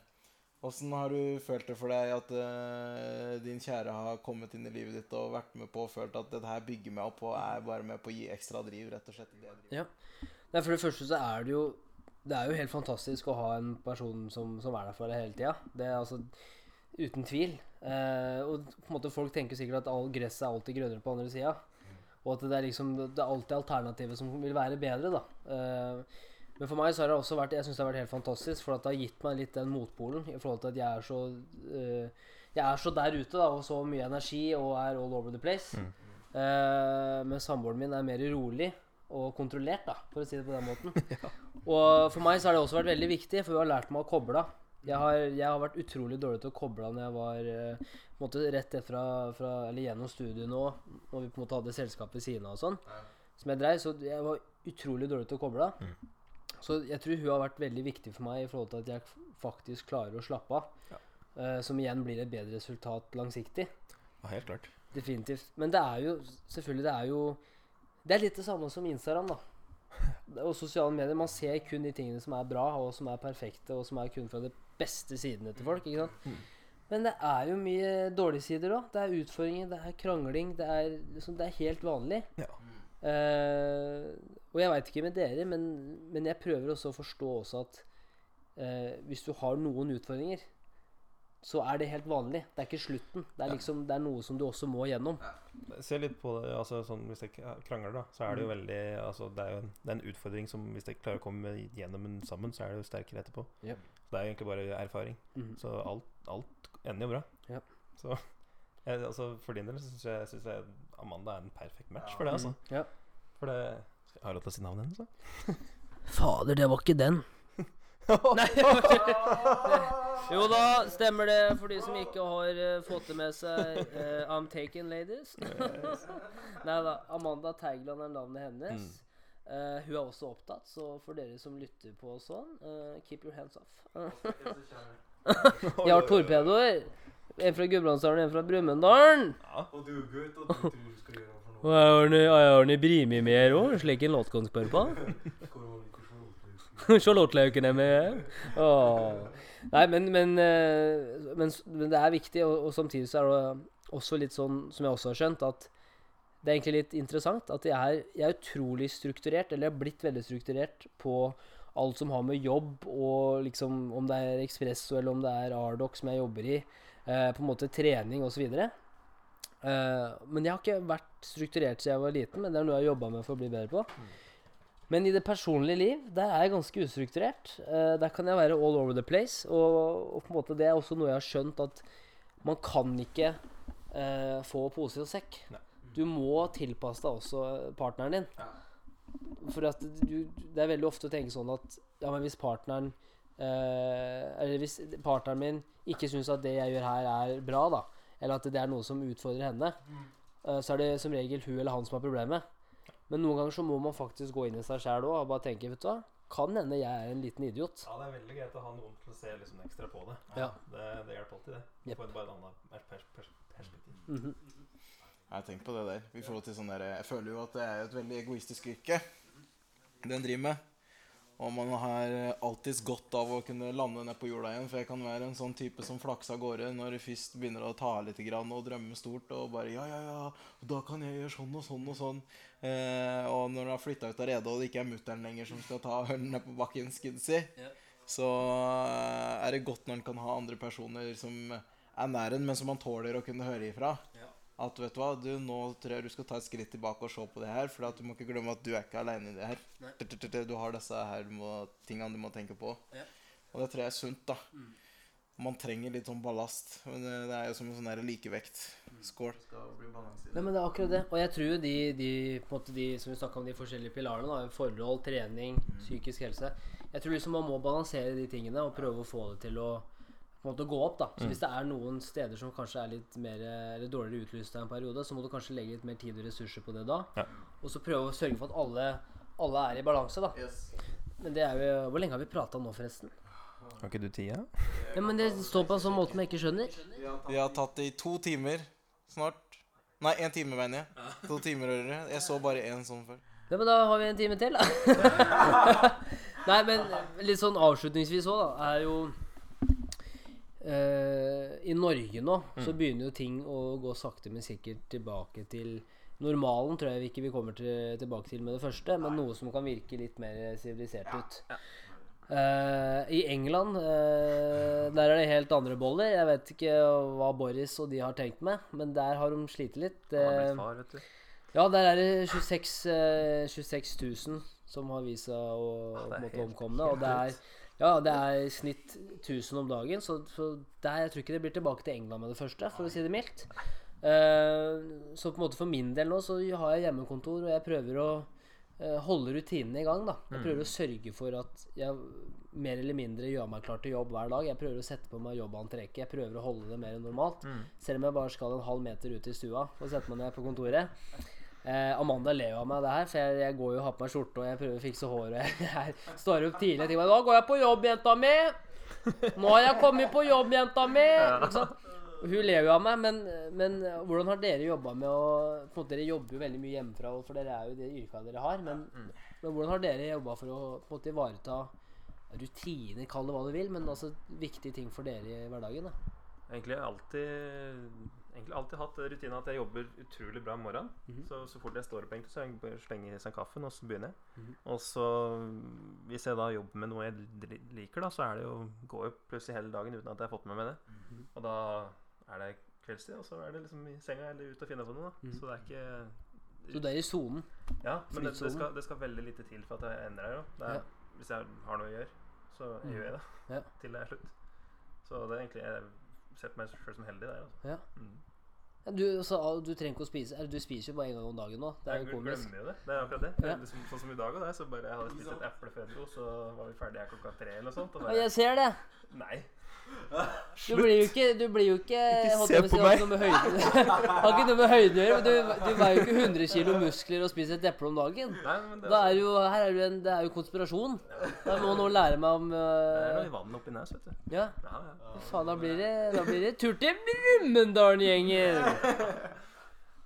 Åssen har du følt det for deg at uh, din kjære har kommet inn i livet ditt og vært med på og følt at dette her bygger meg opp og er bare med på å gi ekstra driv, rett og slett? det? Ja. Nei, for det første så er det jo Det er jo helt fantastisk å ha en person som, som er der for deg hele tida. Det er altså uten tvil. Uh, og på en måte folk tenker sikkert at all gresset er alltid grønnere på andre sida. Og at det er liksom Det er alltid alternativet som vil være bedre, da. Eh, men for meg så har det også vært Jeg synes det har vært helt fantastisk, for at det har gitt meg litt den motpolen i forhold til at jeg er så uh, Jeg er så der ute, da, og så mye energi og er all over the place. Eh, men samboeren min er mer rolig og kontrollert, da, for å si det på den måten. Og for meg så har det også vært veldig viktig, for hun har lært meg å koble av. Jeg har, jeg har vært utrolig dårlig til å koble av når jeg var eh, på en måte rett fra, fra, eller gjennom studiet nå, når vi på en måte hadde selskap ved siden av og sånn, som jeg dreiv. Så jeg var utrolig dårlig til å koble av. Så jeg tror hun har vært veldig viktig for meg i forhold til at jeg faktisk klarer å slappe av. Eh, som igjen blir et bedre resultat langsiktig. Ja, helt klart. Definitivt. Men det er jo selvfølgelig Det er jo Det er litt det samme som Instagram, da. Og sosiale medier. Man ser kun de tingene som er bra, og som er perfekte, og som er kun fra de beste sidene til folk. ikke sant? Men det er jo mye dårlige sider òg. Det er utfordringer, det er krangling. Det er, liksom, det er helt vanlig. Ja. Eh, og jeg veit ikke med dere, men, men jeg prøver også å forstå også at eh, hvis du har noen utfordringer, så er det helt vanlig. Det er ikke slutten. Det er liksom Det er noe som du også må gjennom. Se litt på det, altså sånn Hvis dere krangler, da, så er det jo veldig Altså Det er jo en, det er en utfordring som hvis dere klarer å komme gjennom den sammen, så er det jo sterkere etterpå. Ja. Det er jo egentlig bare erfaring. Mhm. Så alt, alt ender jo bra. Ja. Så jeg, altså for din del så syns jeg, synes jeg Amanda er en perfekt match for det, altså. Ja. For det Har jeg lov til å si navnet hennes, da? Fader, det var ikke den. Nei, Jo da, stemmer det for de som ikke har eh, fått det med seg. eh, I'm taken, ladies. Nei da. Amanda Teigland er navnet hennes. Eh, hun er også opptatt, så for dere som lytter på og sånn, eh, keep your hands off. Jeg har torpedoer. En fra Gudbrandsdalen, en fra Brumunddalen. Og du, gutt, og du tror du skal gjøre for Og jeg har brimi med òg, slik en låt kan spørre på. Charlottelauken er med. Åh. Nei, men, men, eh, men, men det er viktig, og, og samtidig så er det også litt sånn, som jeg også har skjønt, at det er egentlig litt interessant at jeg er, jeg er utrolig strukturert, eller jeg har blitt veldig strukturert på alt som har med jobb og liksom Om det er Expresso eller om det er Ardoc som jeg jobber i, eh, på en måte trening osv. Uh, men jeg har ikke vært strukturert siden jeg var liten, men det er noe jeg har jobba med for å bli bedre på. Men i det personlige liv, der er jeg ganske ustrukturert. Uh, der kan jeg være all over the place. Og, og på en måte det er også noe jeg har skjønt, at man kan ikke uh, få pose og sekk. Nei. Du må tilpasse deg også partneren din. For at du, det er veldig ofte å tenke sånn at ja, men hvis partneren Eller hvis partneren min ikke syns at det jeg gjør her, er bra, da, eller at det er noe som utfordrer henne, eh, så er det som regel hun eller han som har problemet. Men noen ganger så må man faktisk gå inn i seg sjæl òg og bare tenke vet du hva, kan hende jeg er en liten idiot. Ja, det er veldig greit å ha noen til å se liksom ekstra på det. Ja. Det, det hjelper alltid, det. Yep. Få bare et annet pers pers pers perspektiv. -hmm. Jeg har tenkt på det der. I forhold til sånn der Jeg føler jo at det er et veldig egoistisk yrke den driver med. Og man har alltids godt av å kunne lande ned på jorda igjen. For jeg kan være en sånn type som flakser av gårde når det først begynner å ta litt grann, og drømme stort. Og bare Ja, ja, ja, da kan jeg gjøre sånn og sånn og sånn. Eh, og når du har flytta ut av redet, og det ikke er mutter'n lenger som skal ta hølen ned på bakken, skulle yeah. si, så eh, er det godt når en kan ha andre personer som er nær en, men som man tåler å kunne høre ifra. At vet du hva, du, nå tror jeg du skal ta et skritt tilbake og se på det her. For at du må ikke glemme at du er ikke aleine i det her. Du- Du har disse her du må, tingene du må tenke på. Og det tror jeg er sunt, da. Man trenger litt sånn ballast. Men det, det er jo som en sånn likevekt. Skål. Nei, men det er akkurat det. Og jeg tror de, de, på en måte de som vi snakka om, de forskjellige pilarene, da, forhold, trening, psykisk helse Jeg tror liksom man må balansere de tingene og prøve å få det til å på en måte gå opp. da Så hvis det er noen steder som kanskje er litt mer eller dårligere utlyst en periode, så må du kanskje legge litt mer tid og ressurser på det da. Ja. Og så prøve å sørge for at alle, alle er i balanse, da. Men det er jo Hvor lenge har vi prata nå, forresten? Har ikke du tida? Ja, men det står på en sånn måte som jeg ikke skjønner. Vi har tatt det i to timer snart. Nei, én time, mener jeg. To timer, hører. Jeg så bare én sånn før. Ja, men da har vi en time til, da. Nei, men litt sånn avslutningsvis òg, da, er jo eh, I Norge nå så begynner jo ting å gå sakte, men sikkert tilbake til normalen. Tror jeg ikke vi kommer til, tilbake til med det første, men noe som kan virke litt mer sivilisert ut. Uh, I England uh, der er det helt andre boller. Jeg vet ikke hva Boris og de har tenkt med, men der har de slitt litt. Eh, far, vet du. ja, der er det 26, eh, 26 000 som har vist seg å ja, helt- omkomne. Og det er, ja, det er i snitt 1000 om dagen, så, så der, jeg tror ikke det blir tilbake til England med det første, for å si det mildt. Uh, så på en måte for min del nå så har jeg hjemmekontor, og jeg prøver å uh, holde rutinene i gang. da Jeg prøver å sørge for at jeg mer eller mindre gjør meg klar til jobb hver dag. Jeg prøver å sette på meg jobbantrekket. Jeg prøver å holde det mer enn normalt. Selv om jeg bare skal en halv meter ut i stua og sette meg ned på kontoret. Eh, Amanda ler jo av meg det her, for jeg, jeg går jo og har på meg skjorte og jeg prøver å fikse håret. Jeg står opp tidlig og tenker 'Nå går jeg på jobb, jenta mi!' 'Nå har jeg kommet på jobb, jenta mi!' Hun ler jo av meg, men, men hvordan har dere jobba med å på en måte, Dere jobber jo veldig mye hjemmefra, for dere er jo det yrket dere har. Men, men hvordan har dere jobba for å på en måte ivareta rutiner, kall det hva du vil, men altså viktige ting for dere i hverdagen? da Egentlig alltid egentlig alltid hatt rutinen at jeg jobber utrolig bra om morgenen. Mhm. Så så fort jeg står opp, egentlig, så jeg slenger i seg kaffen, og så begynner jeg. Mhm. Og så, hvis jeg da jobber med noe jeg liker, da, så er det jo går jo plutselig hele dagen uten at jeg har fått med meg det. Mhm. Og da er det kveldstid, og så er det liksom i senga eller ute og finne på noe. da. Mhm. Så det er ikke Så det er i sonen. Ja, men det, det, skal, det skal veldig lite til for at jeg endrer det. er, Ja. Hvis jeg har noe å gjøre, så Mhm. gjør jeg det. Til det er slutt. Så det er egentlig Jeg på meg sjøl som heldig der. Altså. Ja. Mm. Ja, Du, så, du trenger ikke å spise Du spiser jo bare en gang om dagen nå. Det er jo komisk. komisk. glemmer jo det. Det er akkurat det. Ja. Det er Liksom, sånn som i dag og så bare jeg hadde spist et eple før jeg dro, så var vi ferdige klokka tre eller noe sånt. Og bare, jeg ser det. Nei. Du blir jo ikke Du blir jo ikke ikke se på meg! har ikke noe med høyde å gjøre. men Du, du veier jo ikke 100 kilo muskler og spiser et eple om dagen. Nei, det, Da er jo, her er jo en, det er jo konspirasjon. Da må noen lære meg om det er øh, noe vann oppi nes, vet du. Ja, Ja, ja. faen, da blir det, da blir det tur til Brumunddalen-gjengen!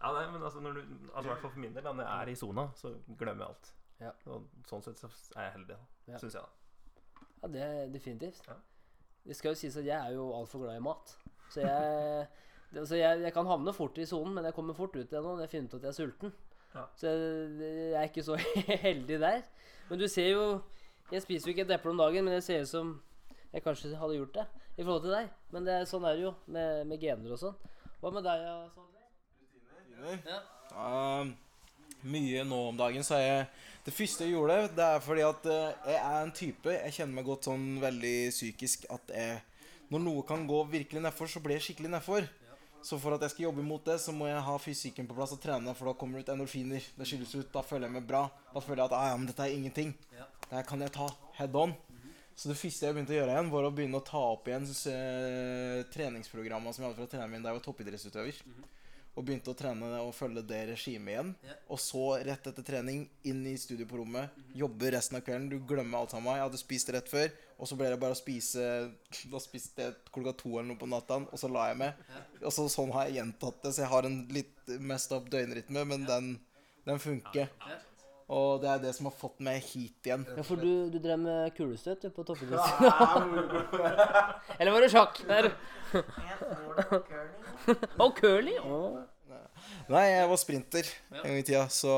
ja nei, men altså, når du, altså, hvert fall for min del, når jeg er i sona, så glemmer jeg alt. Ja. Og sånn sett så er jeg heldig, Ja. Syns jeg, da. Ja, det er definitivt. Ja. Det skal jo sies at jeg er jo altfor glad i mat. Så jeg, det, altså jeg, jeg kan havne fort i sonen, men jeg kommer fort ut igjen når jeg finner ut at jeg er sulten. Ja. Så jeg, jeg er ikke så heldig der. Men du ser jo Jeg spiser jo ikke et eple om dagen, men jeg ser ut som jeg kanskje hadde gjort det i forhold til deg. Men det, er- sånn er det jo med, med gener og sånn. Hva med deg, Sondre? Ja. Um, mye nå om dagen, så er jeg Det første jeg gjorde, det er fordi at eh, jeg er en type Jeg kjenner meg godt sånn veldig psykisk at jeg Når noe kan gå virkelig nedfor, så blir jeg skikkelig nedfor. Så for at jeg skal jobbe imot det, så må jeg ha fysikken på plass og trene, for da kommer det ut endorfiner. Det skyldes ut. Da føler jeg meg bra. Da føler jeg at ah, ja, men dette er ingenting. Det her kan jeg ta head on. Så det første jeg begynte å gjøre igjen, var å begynne å ta opp igjen uh, treningsprogrammene som jeg hadde fra treneren min da jeg var toppidrettsutøver. Og begynte å trene og følge det regimet igjen. Yeah. Og så, rett etter trening, inn i studio på rommet. Jobbe resten av kvelden. Du glemmer alt sammen. Jeg hadde spist rett før, og så ble det bare å spise Da spiste jeg klokka to eller noe på natta, og så la jeg meg. Og så sånn har jeg gjentatt det, så jeg har en litt messed up døgnrytme, men den, den funker. Og det er det som har fått meg hit igjen. Ja, for du, du drev med kulestøt på toppidrett. Eller var det sjakk? Der. Og curling? Oh. Nei, jeg var sprinter en gang i tida, så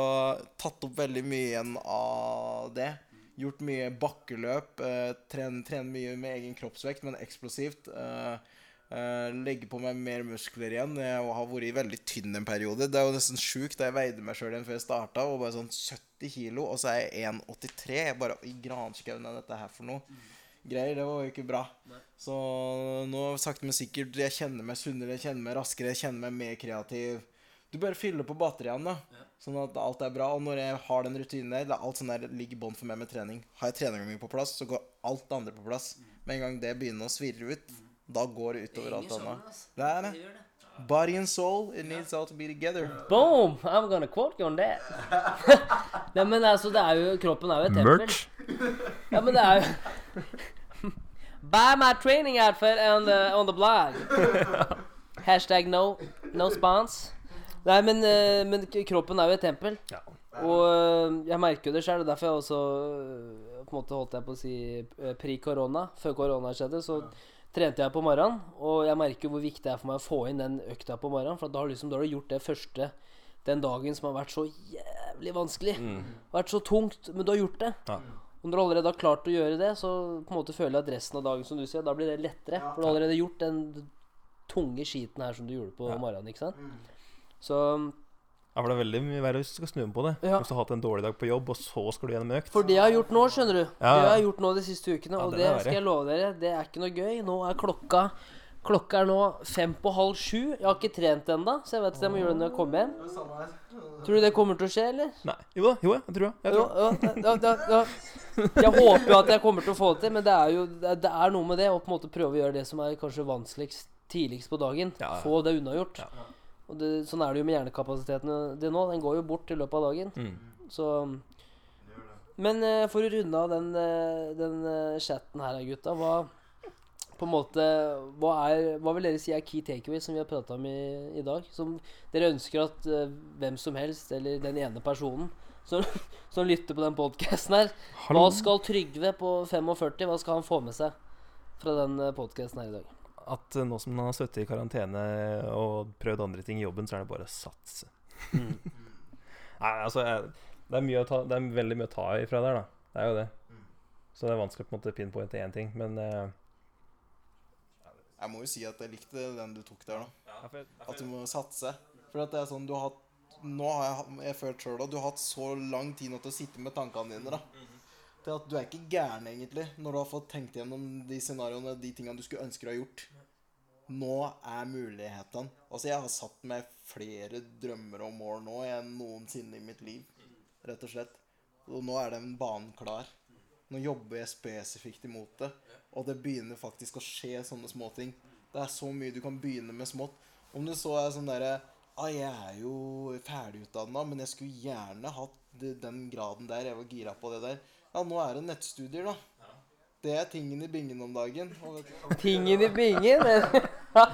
tatt opp veldig mye igjen av det. Gjort mye bakkeløp. Eh, Trent tren mye med egen kroppsvekt, men eksplosivt. Eh, eh, legge på meg mer muskler igjen. Jeg har vært veldig tynn en periode. Det er jo nesten sjukt. da Jeg veide meg sjøl igjen før jeg starta, og bare sånn 70 kilo, og så er jeg 1,83. Jeg bare I granskauen er dette her for noe? Greier. Det var jo ikke bra. Så nå sakte, men sikkert Jeg kjenner meg sunnere, jeg kjenner meg raskere, jeg kjenner meg mer kreativ. Du bare fyller på batteriene, da. Sånn at alt er bra. Og når jeg har den rutinen der, det er alt sånn der ligger i bånn for meg med trening. Har jeg treninga mi på plass, så går alt det andre på plass. Med en gang det begynner å svirre ut, da går det utover alt annet. Det er det. Body and soul, it needs all to be together. Boom! I'm gonna quote you on that. Nei, men altså, det er jo Kroppen er jo et tempel. Ja, men det er jo Buy my training outfit on the, on the blog. Hashtag no, no spons. Nei, men, eh, men kroppen er jo et tempel. Ja. Og eh, jeg merker jo det sjøl. Derfor jeg også eh, på en måte holdt jeg på å si eh, pri-korona. Før korona skjedde, så trente jeg på morgenen. Og jeg merker hvor viktig det er for meg å få inn den økta på morgenen. For da har, liksom, da har du gjort det første den dagen som har vært så jævlig vanskelig. Vært så tungt. Men du har gjort det. Ja. Og når du allerede har klart å gjøre det, så på en måte føler jeg at resten av dagen som du sier, da blir det lettere. For du har allerede gjort den tunge skiten her som du gjorde på morgenen. ikke sant? Så Ja, for det er veldig mye verre hvis du skal snu om på det. Ja. Hvis du har hatt en dårlig dag på jobb, og så skal du gjennom økt. For det jeg har gjort nå, skjønner du Ja, Det jeg har gjort nå de siste ukene, Ja, og det det skal jeg love dere, det er ikke noe gøy. Nå er klokka Klokka er nå fem på halv sju. Jeg har ikke trent ennå, så jeg vet at jeg må gjøre det når jeg kommer hjem. Tror du det kommer til å skje, eller? Nei. Jo da, jo, jeg tror det. Jeg. Jeg håper jo at jeg kommer til å få det til, men det er jo det er- det er noe med det å på en måte prøve å gjøre det som er kanskje vanskeligst tidligst på dagen. Ja, ja. Få det unnagjort. Ja. Og det, sånn er det jo med hjernekapasiteten det nå. Den går jo bort i løpet av dagen. Mm. Så Men uh, for å runde av den, uh, den uh, chatten her, gutta. Hva på en måte Hva, er, hva vil dere si er key takeaway som vi har prata om i, i dag? Som dere ønsker at hvem som helst, eller den ene personen som, som lytter på den podkasten her Hva skal Trygve på 45 Hva skal han få med seg fra den podkasten her i dag? At nå som han har sittet i karantene og prøvd andre ting i jobben, så er det bare å satse. Mm. Nei, altså jeg, det, er mye å ta, det er veldig mye å ta ifra der, da. Det er jo det. Mm. Så det er vanskelig å på en måte pinpointe én ting, men eh, Jeg må jo si at jeg likte den du tok der, da. At du må satse. For at det er sånn du har hatt Nå har jeg, jeg følt sjøl at du har hatt så lang tid nå til å sitte med tankene dine, da. Til at du er ikke gæren, egentlig, når du har fått tenkt gjennom de scenarioene, de tingene du skulle ønske du har gjort. Nå er mulighetene. Altså, jeg har satt meg flere drømmer og mål nå enn noensinne i mitt liv. Rett og slett. Og nå er den banen klar. Nå jobber jeg spesifikt imot det. Og det begynner faktisk å skje sånne småting. Det er så mye du kan begynne med smått. Om du så er sånn derre ah, Jeg er jo ferdigutdanna, men jeg skulle gjerne hatt den graden der. Jeg var gira på det der. Ja, nå er det nettstudier, da. Det er tingen i bingen om dagen. Tingen i bingen?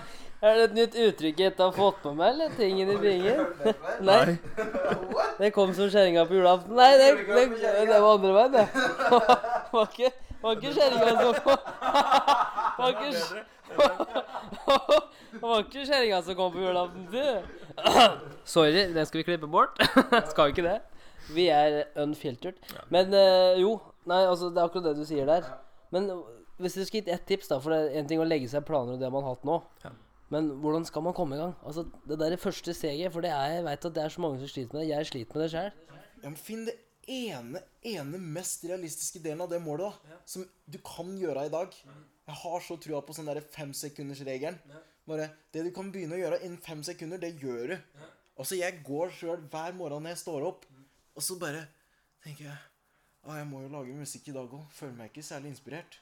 Er det et nytt uttrykk jeg ikke har fått med meg, eller? Tingen i bingen? Nei. Det kom som kjerringa på julaften. Nei, det, det, det var andre veien, det. Var ikke, var ikke kjerringa som Var ikke Det var ikke kjerringa som kom på julaften, du. Sorry, det skal vi klippe bort. Skal vi ikke det? Vi er unfiltered. Men eh, jo, nei, altså det er akkurat det du sier der. Men hvis du skulle gitt ett tips, da, for det er en ting å legge seg planer og det man har hatt nå. Ja. Men hvordan skal man komme i gang? Altså Det der første steget, for det er, jeg vet at det er så mange som sliter med det. Jeg sliter med det sjøl. Ja, men Finn det ene, ene mest realistiske delen av det målet da ja. som du kan gjøre i dag. Jeg har så trua på sånn der femsekundersregelen. Bare Det du kan begynne å gjøre innen fem sekunder, det gjør du. Altså, jeg går sjøl hver morgen når jeg står opp, og så bare tenker jeg Å, jeg må jo lage musikk i dag òg. Føler meg ikke særlig inspirert.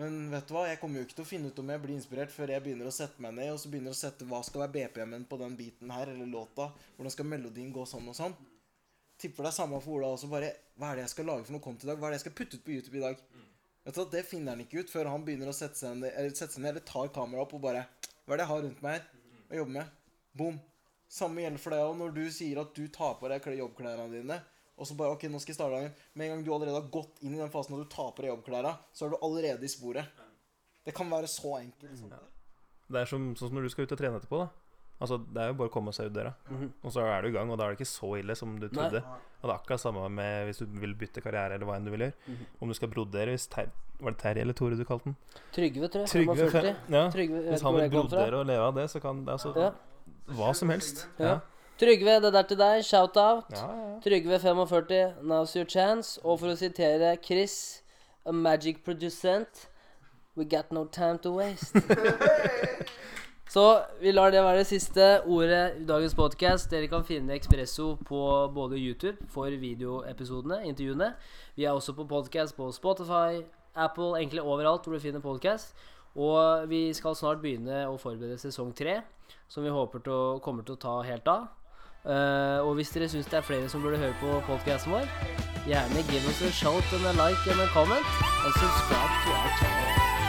Men vet du hva, jeg kommer jo ikke til å finne ut om jeg blir inspirert før jeg begynner å sette meg ned og så begynner å sette hva skal være BPM-en på den biten her, eller låta. Hvordan skal melodien gå sånn og sånn. Tipper det er samme for Ola også. Bare hva er det jeg skal lage for noe content i dag? Hva er det jeg skal putte ut på YouTube i dag? Vet du hva, Det finner han ikke ut før han begynner å sette seg ned eller, sette seg ned, eller tar kameraet opp og bare Hva er det jeg har rundt meg her å jobbe med? Boom. Samme gjelder for deg òg når du sier at du tar på deg jobbklærne dine. Og så bare, ok, nå skal jeg starte dagen Med en gang du allerede har gått inn i den fasen og du tar på deg jobbklærne, så er du allerede i sporet. Det kan være så enkelt. Sånn. Det er som, sånn som når du skal ut og trene etterpå. da Altså Det er jo bare å komme seg ut døra, Mhm. og så er du i gang. Og da er det ikke så ille som du trodde. Og det er akkurat samme med hvis du vil bytte karriere, eller hva enn du vil gjøre. Mhm. Om du skal brodere hvis ter Var det Terje eller Tore du kalte den? Trygve, tror jeg. Trygve, 45. ja. Trygve, Hvis han vil brodere og leve av det, så kan det altså Ja. Hva som helst. Ja. Trygve, det der til deg. Shout out. Ja, ja, ja. Trygve 45, now's your chance. Og for å sitere Chris, a magic producent We got no time to waste. Så vi lar det være det siste ordet i dagens podcast. Dere kan finne Expresso på både YouTube for videoepisodene, intervjuene. Vi er også på podcast på Spotify, Apple, egentlig overalt hvor du finner podcast. Og vi skal snart begynne å forberede sesong tre, som vi håper til å, kommer til å ta helt av. Eh, og hvis dere syns det er flere som burde høre på podcasten vår, gjerne give oss a shout and a like and a comment, and subscribe to our channel.